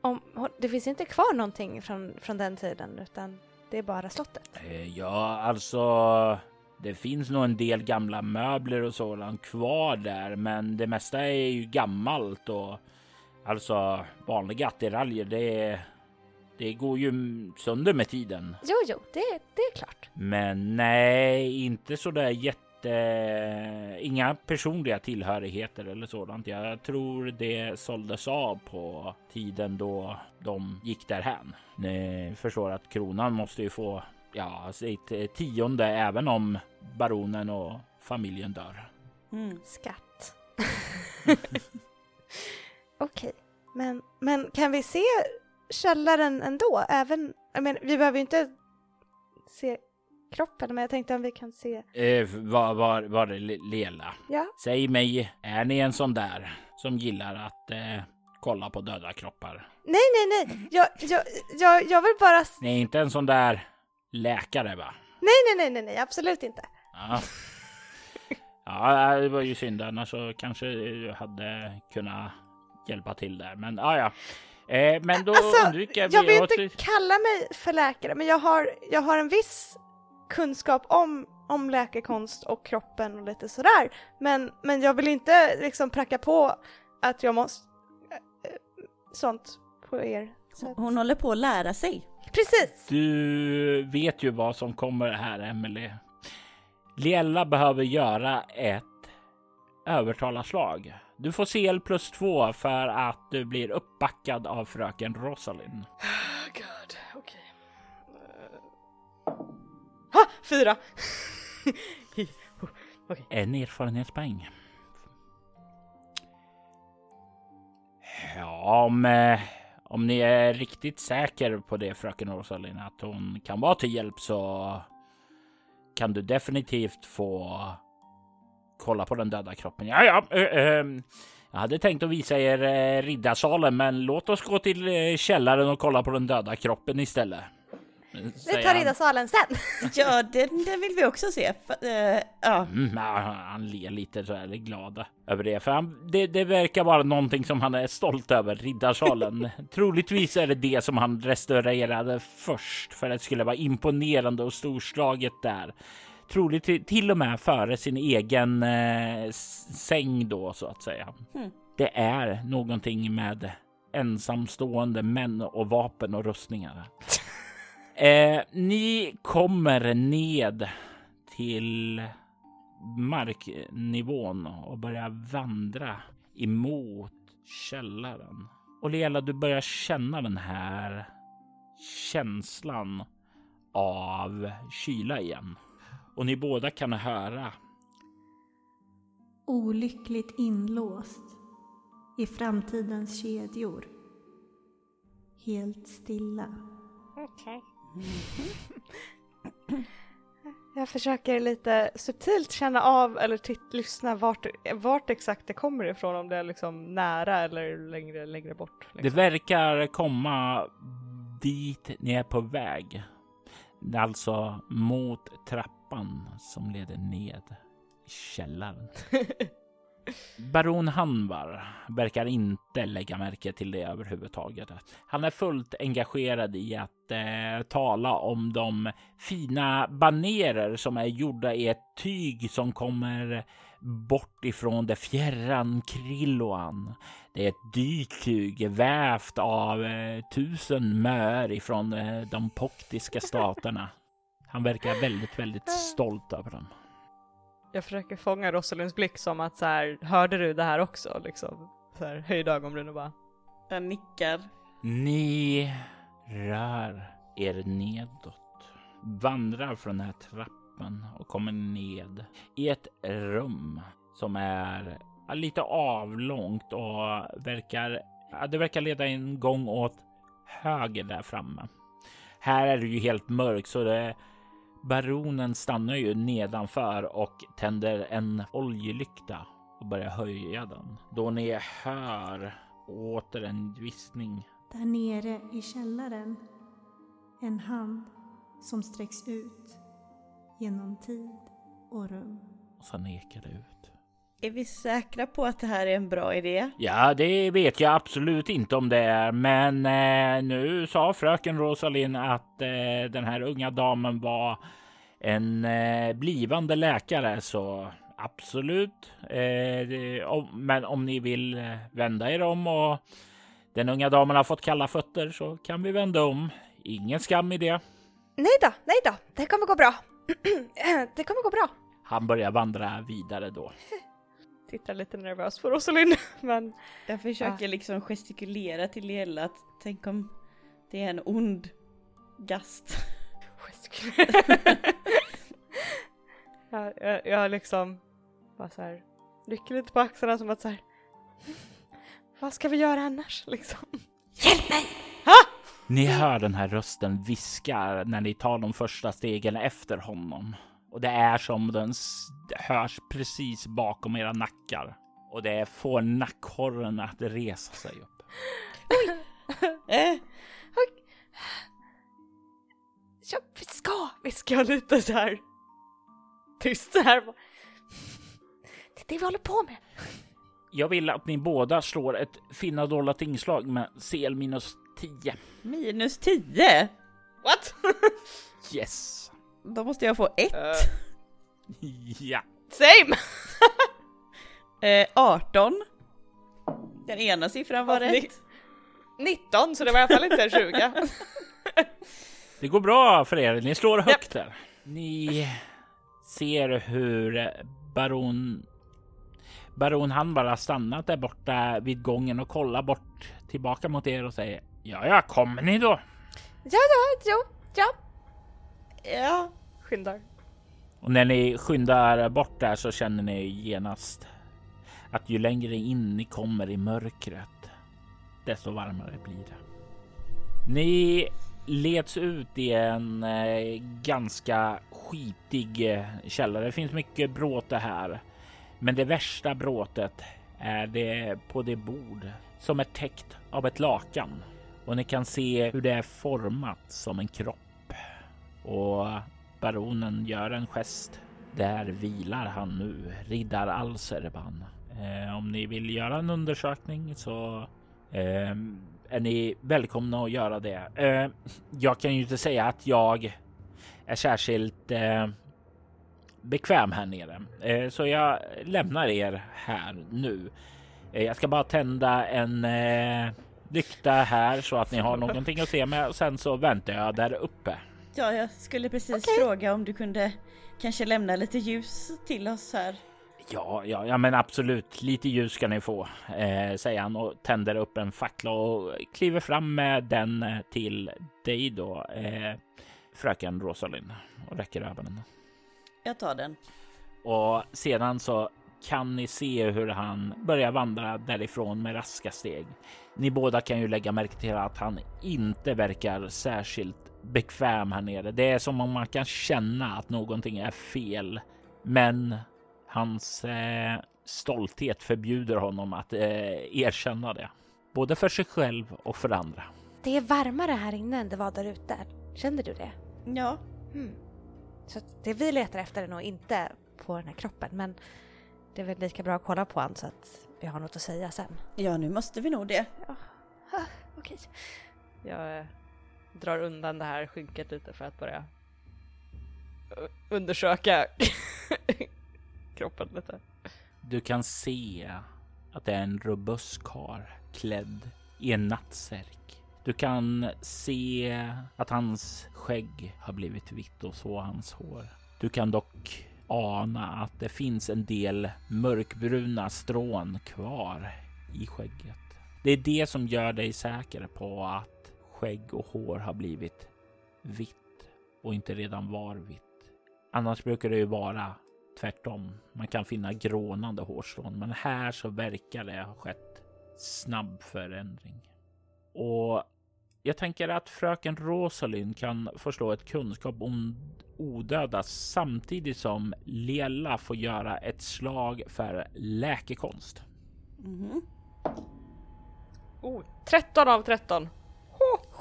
om, det finns inte kvar någonting från, från den tiden utan det är bara slottet. Eh, ja, alltså det finns nog en del gamla möbler och sådant kvar där, men det mesta är ju gammalt och alltså vanliga attiraljer. Det, det går ju sönder med tiden. Jo, jo, det, det är klart. Men nej, inte så där jätte inga personliga tillhörigheter eller sådant. Jag tror det såldes av på tiden då de gick därhän. Ni förstår att kronan måste ju få ja, sitt tionde även om baronen och familjen dör. Mm. Skatt. Okej, okay. men, men kan vi se källaren ändå? Även, jag menar, vi behöver ju inte se kroppen, men jag tänkte om vi kan se... Eh, var, var, var det Lela? Ja? Säg mig, är ni en sån där som gillar att eh, kolla på döda kroppar? Nej, nej, nej, jag, jag, jag, jag vill bara... Ni är inte en sån där läkare, va? Nej, nej, nej, nej, nej, absolut inte. Ja. ja, det var ju synd, annars så kanske du hade kunnat hjälpa till där. Men ja, ja. Eh, men då alltså, undviker vi... Jag vill inte kalla mig för läkare, men jag har, jag har en viss kunskap om, om läkekonst och kroppen och lite sådär. Men, men jag vill inte liksom pracka på att jag måste... Äh, sånt på er. Så. Hon håller på att lära sig. Precis! Du vet ju vad som kommer här, Emily. Liella behöver göra ett övertalarslag. Du får CL plus två för att du blir uppbackad av fröken Rosalind. God, Ha! Fyra! okay. En erfarenhetspoäng. Ja, om, eh, om ni är riktigt säker på det, fröken Rosalind, att hon kan vara till hjälp så kan du definitivt få kolla på den döda kroppen. Ja, ja. Äh, äh, jag hade tänkt att visa er eh, riddarsalen, men låt oss gå till eh, källaren och kolla på den döda kroppen istället. Vi tar riddarsalen sen. ja, den, den, vill vi också se. Uh, ja. Mm, han ler lite så här glada över det, för han, det, det, verkar vara någonting som han är stolt över. Riddarsalen. Troligtvis är det det som han restaurerade först för att det skulle vara imponerande och storslaget där. Troligt till och med före sin egen eh, säng då så att säga. Mm. Det är någonting med ensamstående män och vapen och rustningar. Eh, ni kommer ned till marknivån och börjar vandra emot källaren. Och Lela, du börjar känna den här känslan av kyla igen. Och ni båda kan höra. Olyckligt inlåst i framtidens kedjor. Helt stilla. Okej. Okay. Jag försöker lite subtilt känna av eller titt, lyssna vart, vart exakt det kommer ifrån, om det är liksom nära eller längre, längre bort. Liksom. Det verkar komma dit ni är på väg. Alltså mot trappan som leder ned i källaren. Baron Hanvar verkar inte lägga märke till det överhuvudtaget. Han är fullt engagerad i att eh, tala om de fina banerer som är gjorda i ett tyg som kommer bort ifrån det fjärran Krilloan. Det är ett dyrt tyg vävt av eh, tusen mör ifrån eh, de poktiska staterna. Han verkar väldigt, väldigt stolt över dem jag försöker fånga Rosalinds blick som att så här, hörde du det här också liksom? Så här, höjda ögonbryn och bara. Jag nickar. Ni rör er nedåt, vandrar från den här trappan och kommer ned i ett rum som är lite avlångt och verkar, det verkar leda en gång åt höger där framme. Här är det ju helt mörkt så det Baronen stannar ju nedanför och tänder en oljelykta och börjar höja den. Då ni hör åter en viskning. Där nere i källaren En hand som sträcks ut genom tid och rum. Och sen ekar det ut. Är vi säkra på att det här är en bra idé? Ja, det vet jag absolut inte om det är, men eh, nu sa fröken Rosalind att eh, den här unga damen var en eh, blivande läkare, så absolut. Eh, det, om, men om ni vill eh, vända er om och den unga damen har fått kalla fötter så kan vi vända om. Ingen skam i det. Nej då, nej då, det kommer gå bra. det kommer gå bra. Han börjar vandra vidare då. Tittar lite nervös på Rosalind, men Jag försöker liksom gestikulera till Liella att tänk om det är en ond gast. jag, jag, jag liksom bara så här rycker lite på axlarna som att så här. Vad ska vi göra annars liksom? Ni hör den här rösten viska när ni tar de första stegen efter honom. Och det är som den hörs precis bakom era nackar. Och det får nackhåren att resa sig upp. Eh, Ja, vi ska! Viskar jag lite så här tyst så här. Det är det vi håller på med. Jag vill att ni båda slår ett finna dolda tingslag med CL minus 10. minus 10? What? Yes. Då måste jag få ett. Ja. Same! Eh, 18. Den ena siffran var Ja, rätt. 19 så det var i alla fall inte en 20. Det går bra för er. Ni slår högt där. Ni ser hur baron Baron han bara stannat där borta vid gången och kollar bort tillbaka mot er och säger Ja, ja, kommer ni då? Ja, ja, jo, ja. Ja. Skyndar. Och när ni skyndar bort där så känner ni genast att ju längre in ni kommer i mörkret, desto varmare blir det. Ni leds ut i en eh, ganska skitig eh, källare. Det finns mycket bråte här, men det värsta bråtet är det på det bord som är täckt av ett lakan och ni kan se hur det är format som en kropp och baronen gör en gest. Där vilar han nu, riddar Alserban. Eh, om ni vill göra en undersökning så eh, är ni välkomna att göra det. Eh, jag kan ju inte säga att jag är särskilt eh, bekväm här nere, eh, så jag lämnar er här nu. Eh, jag ska bara tända en eh, lykta här så att ni har någonting att se med och sen så väntar jag där uppe. Ja, jag skulle precis fråga om du kunde kanske lämna lite ljus till oss här. Ja, ja, ja, men absolut. Lite ljus ska ni få, eh, säger han och tänder upp en fackla och kliver fram med den eh, till dig då, eh, fröken Rosalind och räcker över den. Jag tar den. Och sedan så kan ni se hur han börjar vandra därifrån med raska steg. Ni båda kan ju lägga märke till att han inte verkar särskilt bekväm här nere. Det är som om man kan känna att någonting är fel, men hans eh, stolthet förbjuder honom att eh, erkänna det, både för sig själv och för andra. Det är varmare här inne än det var där ute. Känner du det? Ja, Hmm. Så det vi letar efter är nog inte på den här kroppen men det är väl lika bra att kolla på han så att vi har något att säga sen. ja nu måste vi nog det. Ah, Okej. Jag eh, drar undan det här skynket lite för att börja undersöka kroppen lite. Du kan se att det är en robust karl klädd i en nattsärk. Du kan se att hans skägg har blivit vitt och så hans hår. Du kan dock ana att det finns en del mörkbruna strån kvar i skägget. Det är det som gör dig säker på att skägg och hår har blivit vitt och inte redan var vitt. Annars brukar det ju vara tvärtom. Man kan finna grånande hårstrån, men här så verkar det ha skett snabb förändring. Och jag tänker att fröken Rosalind kan förstå ett kunskap om odöda samtidigt som Lela får göra ett slag för läkekonst. Mhm. Oh, 13 av 13.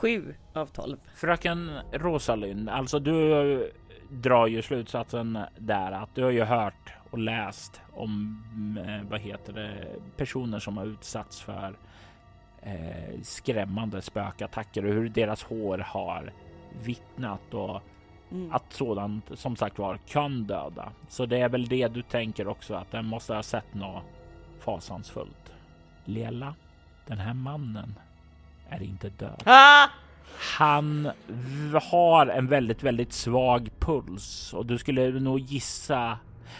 Sju av tolv. Fröken Rosalind, alltså du drar ju slutsatsen där att du har ju hört och läst om eh, vad heter det, personer som har utsatts för eh, skrämmande spökattacker och hur deras hår har vittnat och Mm. att sådant som sagt var kan döda. Så det är väl det du tänker också att den måste ha sett något fasansfullt. Lela, den här mannen är inte död. Ah! Han har en väldigt, väldigt svag puls och du skulle nog gissa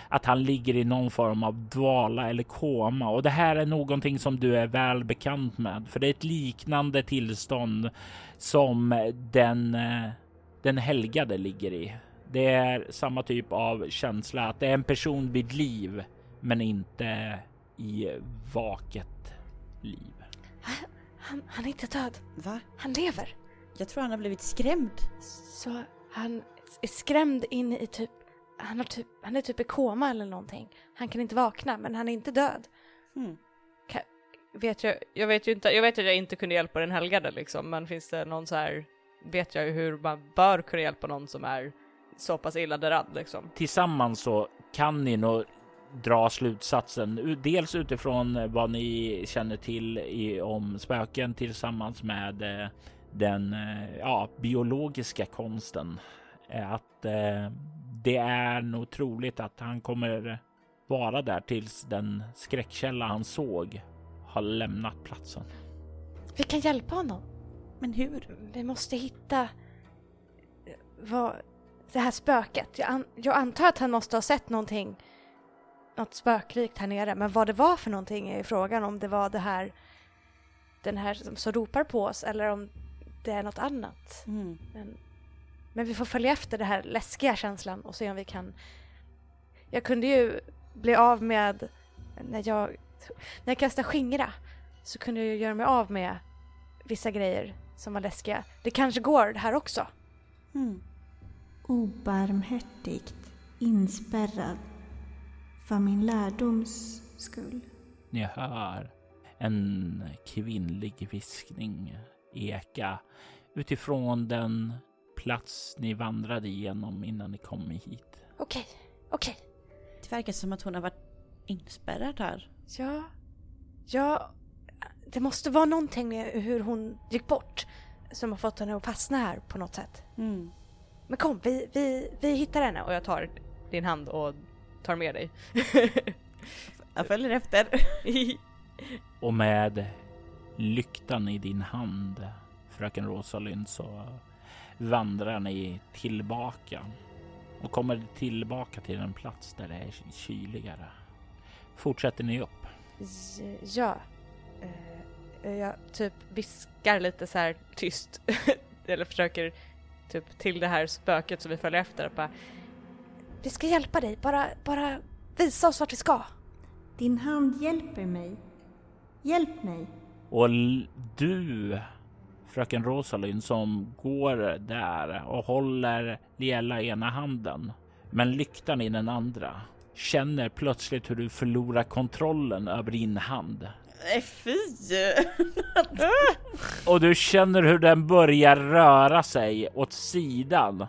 att han ligger i någon form av dvala eller koma och det här är någonting som du är väl bekant med, för det är ett liknande tillstånd som den eh, den helgade ligger i. Det är samma typ av känsla att det är en person vid liv, men inte i vaket liv. Han, han är inte död. Va? Han lever. Jag tror han har blivit skrämd. Så han är skrämd in i typ, han, har typ, han är typ i koma eller någonting. Han kan inte vakna, men han är inte död. Mm. Vet jag, jag vet ju inte, jag vet att jag inte kunde hjälpa den helgade liksom, men finns det någon så här, vet jag hur man bör kunna hjälpa någon som är så pass illa därad liksom. Tillsammans så kan ni nog dra slutsatsen, dels utifrån vad ni känner till i, om spöken tillsammans med eh, den eh, ja, biologiska konsten, att eh, det är nog troligt att han kommer vara där tills den skräckkälla han såg har lämnat platsen. Vi kan hjälpa honom. Men hur? Vi måste hitta eh, vad, det här spöket. Jag, an, jag antar att han måste ha sett någonting, något spökrikt här nere, men vad det var för någonting är ju frågan om det var det här, den här som, som ropar på oss eller om det är något annat. Mm. Men, men vi får följa efter den här läskiga känslan och se om vi kan... Jag kunde ju bli av med... När jag, när jag kastade skingra så kunde jag ju göra mig av med vissa grejer som var läskiga. Det kanske går här också. Mm. Obarmhärtigt inspärrad för min lärdoms skull. Ni hör en kvinnlig viskning eka utifrån den plats ni vandrade igenom innan ni kom hit. Okej, okej. Det verkar som att hon har varit inspärrad här. Ja, ja, det måste vara någonting med hur hon gick bort som har fått henne att fastna här på något sätt. Mm. Men kom, vi, vi, vi hittar henne. Och jag tar din hand och tar med dig. Jag följer efter. Och med lyktan i din hand, fröken Rosalind, så vandrar ni tillbaka och kommer tillbaka till en plats där det är kyligare. Fortsätter ni upp? Ja. Eh, jag typ Viskar lite så här tyst. Eller försöker typ till det här spöket som vi följer efter. Bara, Vi ska hjälpa dig, bara, bara visa oss vart vi ska. Din hand hjälper mig. Hjälp mig. Och du, fröken Rosalind, som går där och håller Liela i ena handen, men lyktan i den andra, känner plötsligt hur du förlorar kontrollen över din hand. Nej fy! Och du känner hur den börjar röra sig åt sidan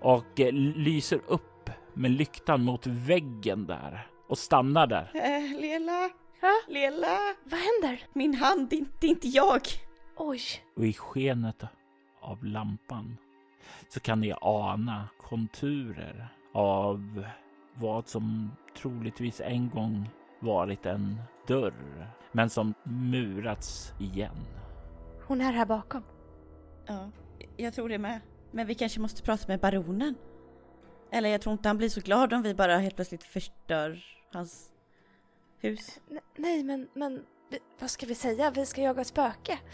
och lyser upp med lyktan mot väggen där och stannar där. Eh, Lela, Ha? Lela, Vad händer? min hand, det är inte, det är inte jag. Oj. Och i skenet av lampan så kan ni ana konturer av vad som troligtvis en gång varit en dörr, men som murats igen. Hon är här bakom. Ja, jag tror det med. Men vi kanske måste prata med baronen. Eller jag tror inte han blir så glad om vi bara helt plötsligt förstör hans hus. N- nej, men, men vad ska vi säga? Vi ska jaga ett spöke.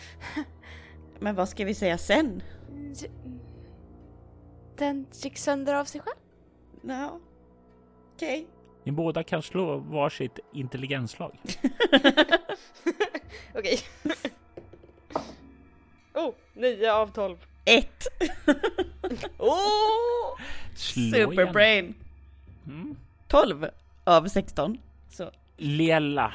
Men vad ska vi säga sen? Den gick sönder av sig själv. Ja, okej. Ni båda kan slå varsitt intelligensslag. Okej. oh, 9 av 12. Ett! Oh! Slå. Superbrain! Mm. 12 av 16. Så. Lela,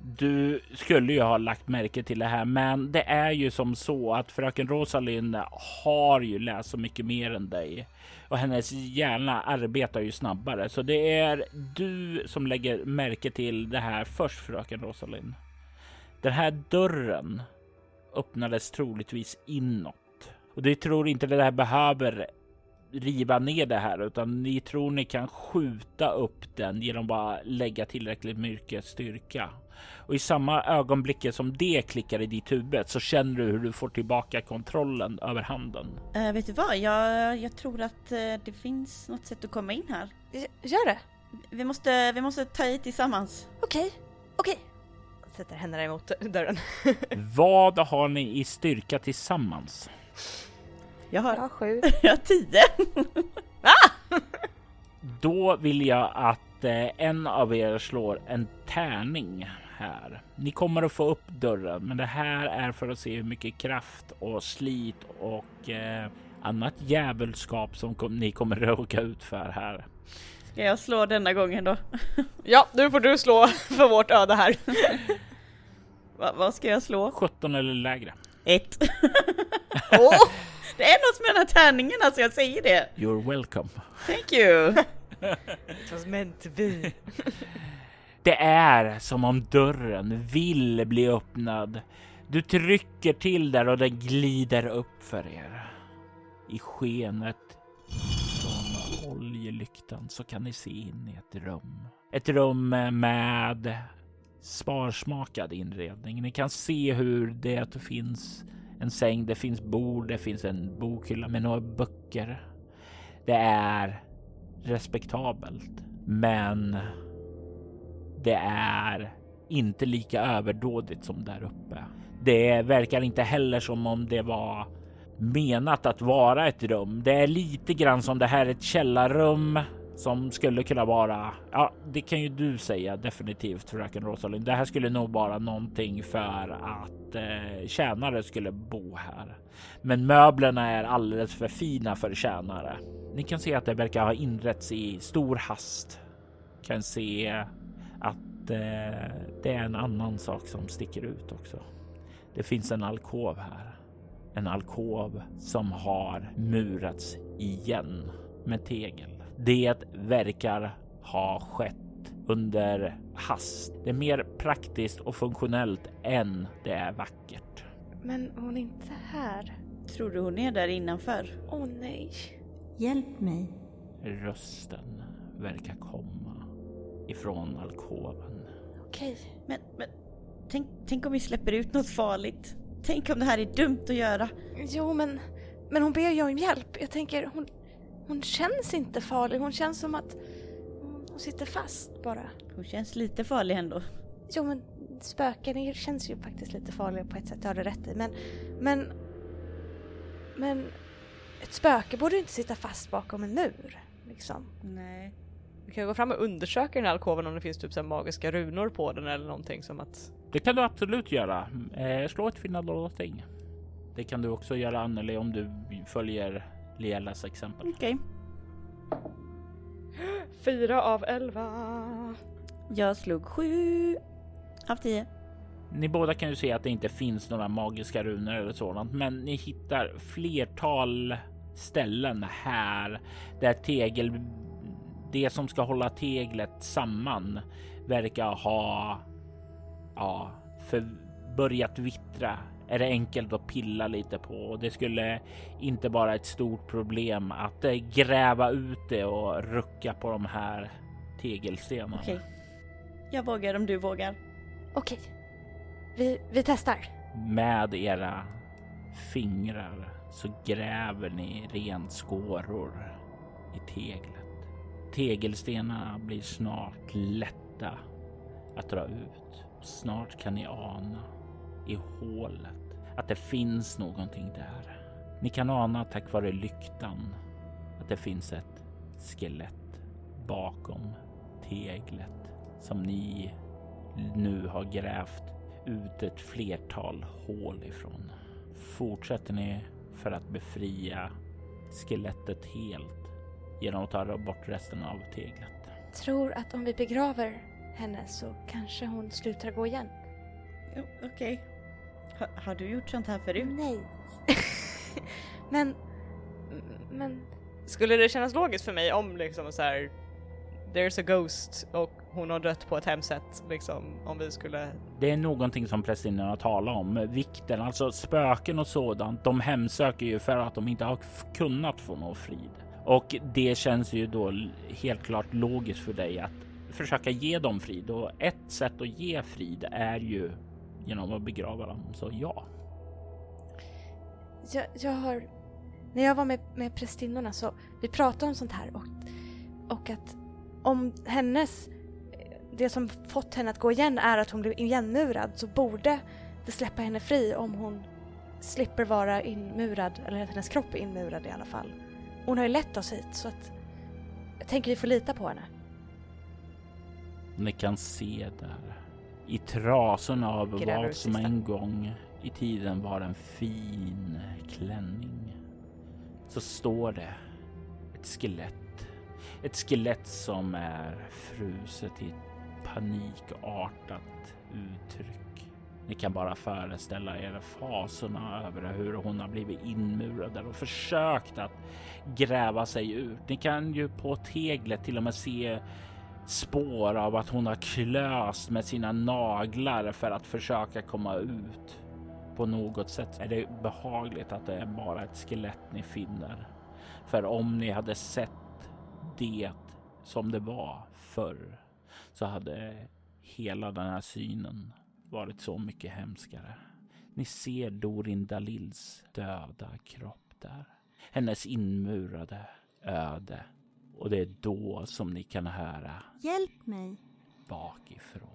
Du skulle ju ha lagt märke till det här, men det är ju som så att fröken Rosalind har ju läst så mycket mer än dig och hennes hjärna arbetar ju snabbare. Så det är du som lägger märke till det här först, fröken Rosalind. Den här dörren öppnades troligtvis inåt och du tror inte det här behöver riva ner det här, utan ni tror ni kan skjuta upp den genom bara lägga tillräckligt mycket styrka. Och i samma ögonblick som det klickar i ditt huvud så känner du hur du får tillbaka kontrollen över handen. Uh, vet du vad? Jag, jag tror att uh, det finns något sätt att komma in här. Gör det? Vi måste, vi måste ta i tillsammans. Okej, okej. Sätter händerna emot dörren. Vad har ni i styrka tillsammans? Jag har, Jag har sju. jag har tio. Då vill jag att eh, en av er slår en tärning här. Ni kommer att få upp dörren, men det här är för att se hur mycket kraft och slit och eh, annat djävulskap som kom, ni kommer råka ut för här. Ska jag slå denna gången då? Ja, nu får du slå för vårt öde här. Va, vad ska jag slå? 17 eller lägre. Ett. Åh! Det är något med den här tärningen alltså, jag säger det. You're welcome. Thank you. It was meant to be. Det är som om dörren vill bli öppnad. Du trycker till där och den glider upp för er. I skenet från oljelyktan så kan ni se in i ett rum. Ett rum med sparsmakad inredning. Ni kan se hur det finns en säng, det finns bord, det finns en bokhylla med några böcker. Det är respektabelt, men det är inte lika överdådigt som där uppe. Det verkar inte heller som om det var menat att vara ett rum. Det är lite grann som det här är ett källarrum som skulle kunna vara. Ja, det kan ju du säga definitivt fröken Rosalind. Det här skulle nog vara någonting för att eh, tjänare skulle bo här. Men möblerna är alldeles för fina för tjänare. Ni kan se att det verkar ha inretts i stor hast. Kan se att eh, det är en annan sak som sticker ut också. Det finns en alkov här. En alkov som har murats igen med tegel. Det verkar ha skett under hast. Det är mer praktiskt och funktionellt än det är vackert. Men hon är inte här. Tror du hon är där innanför? Åh nej. Hjälp mig. Rösten verkar komma ifrån alkoven. Okej. Men, men tänk, tänk om vi släpper ut något farligt? Tänk om det här är dumt att göra? Jo, men, men hon ber ju om hjälp. Jag tänker, hon, hon känns inte farlig. Hon känns som att hon sitter fast bara. Hon känns lite farlig ändå. Jo, men spöken känns ju faktiskt lite farliga på ett sätt. Det har du rätt i. Men, men, men ett spöke borde ju inte sitta fast bakom en mur. Liksom. Nej. Vi kan gå fram och undersöka den här alkoven om det finns typ så magiska runor på den eller någonting som att... Det kan du absolut göra. Eh, slå ett finna någonting. Det kan du också göra Anneli om du följer Lielas exempel. Okej. Fyra av elva. Jag slog sju av tio. Ni båda kan ju se att det inte finns några magiska runor eller sådant, men ni hittar flertal ställen här där tegel, det som ska hålla teglet samman verkar ha ja, för börjat vittra. Är det enkelt att pilla lite på och det skulle inte vara ett stort problem att eh, gräva ut det och rucka på de här tegelstenarna. Okej. Jag vågar om du vågar. Okej. Vi, vi testar. Med era fingrar så gräver ni renskåror i teglet. Tegelstenarna blir snart lätta att dra ut. Snart kan ni ana i hålet att det finns någonting där. Ni kan ana tack vare lyktan att det finns ett skelett bakom teglet som ni nu har grävt ut ett flertal hål ifrån. Fortsätter ni för att befria skelettet helt genom att ta bort resten av teglet. Tror att om vi begraver henne så kanske hon slutar gå igen. Jo, Okej. Ha, har du gjort sånt här förut? Nej. men, men Skulle det kännas logiskt för mig om liksom så här There's a ghost och hon har dött på ett hemskt sätt liksom om vi skulle Det är någonting som prästinnorna talar om. Vikten, alltså spöken och sådant. De hemsöker ju för att de inte har kunnat få någon frid. Och det känns ju då helt klart logiskt för dig att försöka ge dem frid. Och ett sätt att ge frid är ju genom att begrava dem. Så ja. jag, jag har... När jag var med, med prästinnorna så vi pratade om sånt här och, och att om hennes... Det som fått henne att gå igen är att hon blev igenmurad så borde det släppa henne fri om hon slipper vara inmurad, eller att hennes kropp är inmurad i alla fall. Hon har ju lett oss hit så att jag tänker vi får lita på henne. Ni kan se där i trasorna av vad som en gång i tiden var en fin klänning. Så står det ett skelett. Ett skelett som är fruset i ett panikartat uttryck. Ni kan bara föreställa er fasorna över hur hon har blivit inmurad där och försökt att gräva sig ut. Ni kan ju på teglet till och med se spår av att hon har klöst med sina naglar för att försöka komma ut. På något sätt är det behagligt att det är bara ett skelett ni finner. För om ni hade sett det som det var förr så hade hela den här synen varit så mycket hemskare. Ni ser Dorin Dalils döda kropp där. Hennes inmurade öde. Och det är då som ni kan höra Hjälp mig! bakifrån.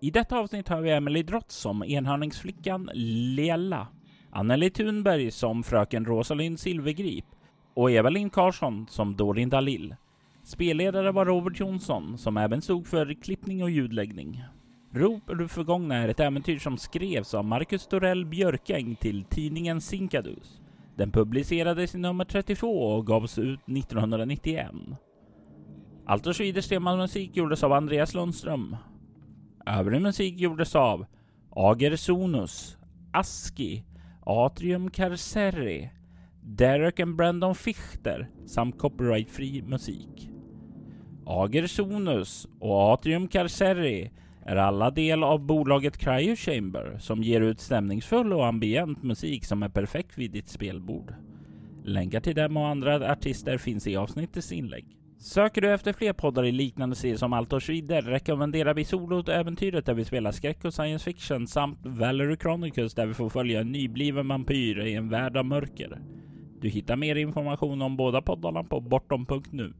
I detta avsnitt har vi Emily Drott som enhörningsflickan Lella, Anneli Thunberg som fröken Rosalind Silvergrip och Eva-Linn Karlsson som Dorin Dalil. Spelledare var Robert Jonsson som även stod för klippning och ljudläggning. Rop ur förgångna är ett äventyr som skrevs av Marcus Dorell Björkäng till tidningen Sinkadus. Den publicerades i nummer 32 och gavs ut 1991. Allt och Schwiders gjordes av Andreas Lundström. Övrig musik gjordes av Ager Sonus, Aski, Atrium Carceri, Derek and Brandon Fichter samt copyrightfri musik. Ager Sonus och Atrium Carceri är alla del av bolaget Cryo Chamber som ger ut stämningsfull och ambient musik som är perfekt vid ditt spelbord. Länkar till dem och andra artister finns i avsnittets inlägg. Söker du efter fler poddar i liknande serier som Allt och Schwider rekommenderar vi Solot-äventyret där vi spelar skräck och science fiction samt Valerie Chronicles där vi får följa en nybliven vampyr i en värld av mörker. Du hittar mer information om båda poddarna på bortom.nu.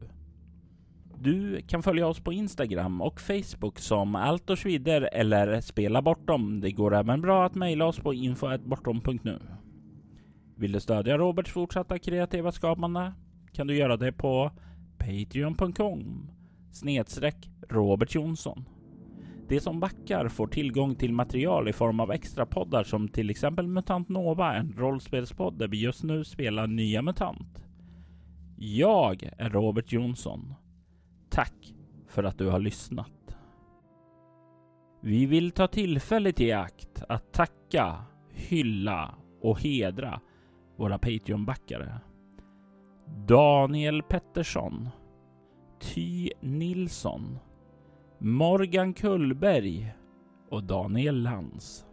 Du kan följa oss på Instagram och Facebook som Allt och Schwider eller Spela Bortom. Det går även bra att mejla oss på info.bortom.nu. Vill du stödja Roberts fortsatta kreativa skapande kan du göra det på Patreon.com snedstreck Robert Jonsson. De som backar får tillgång till material i form av extra poddar som till exempel Mutant Nova, en rollspelspodd där vi just nu spelar nya MUTANT. Jag är Robert Jonsson. Tack för att du har lyssnat. Vi vill ta tillfället i akt att tacka, hylla och hedra våra Patreon-backare. Daniel Pettersson, Ty Nilsson, Morgan Kullberg och Daniel Lantz.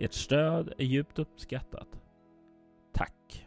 Ert stöd är djupt uppskattat. Tack!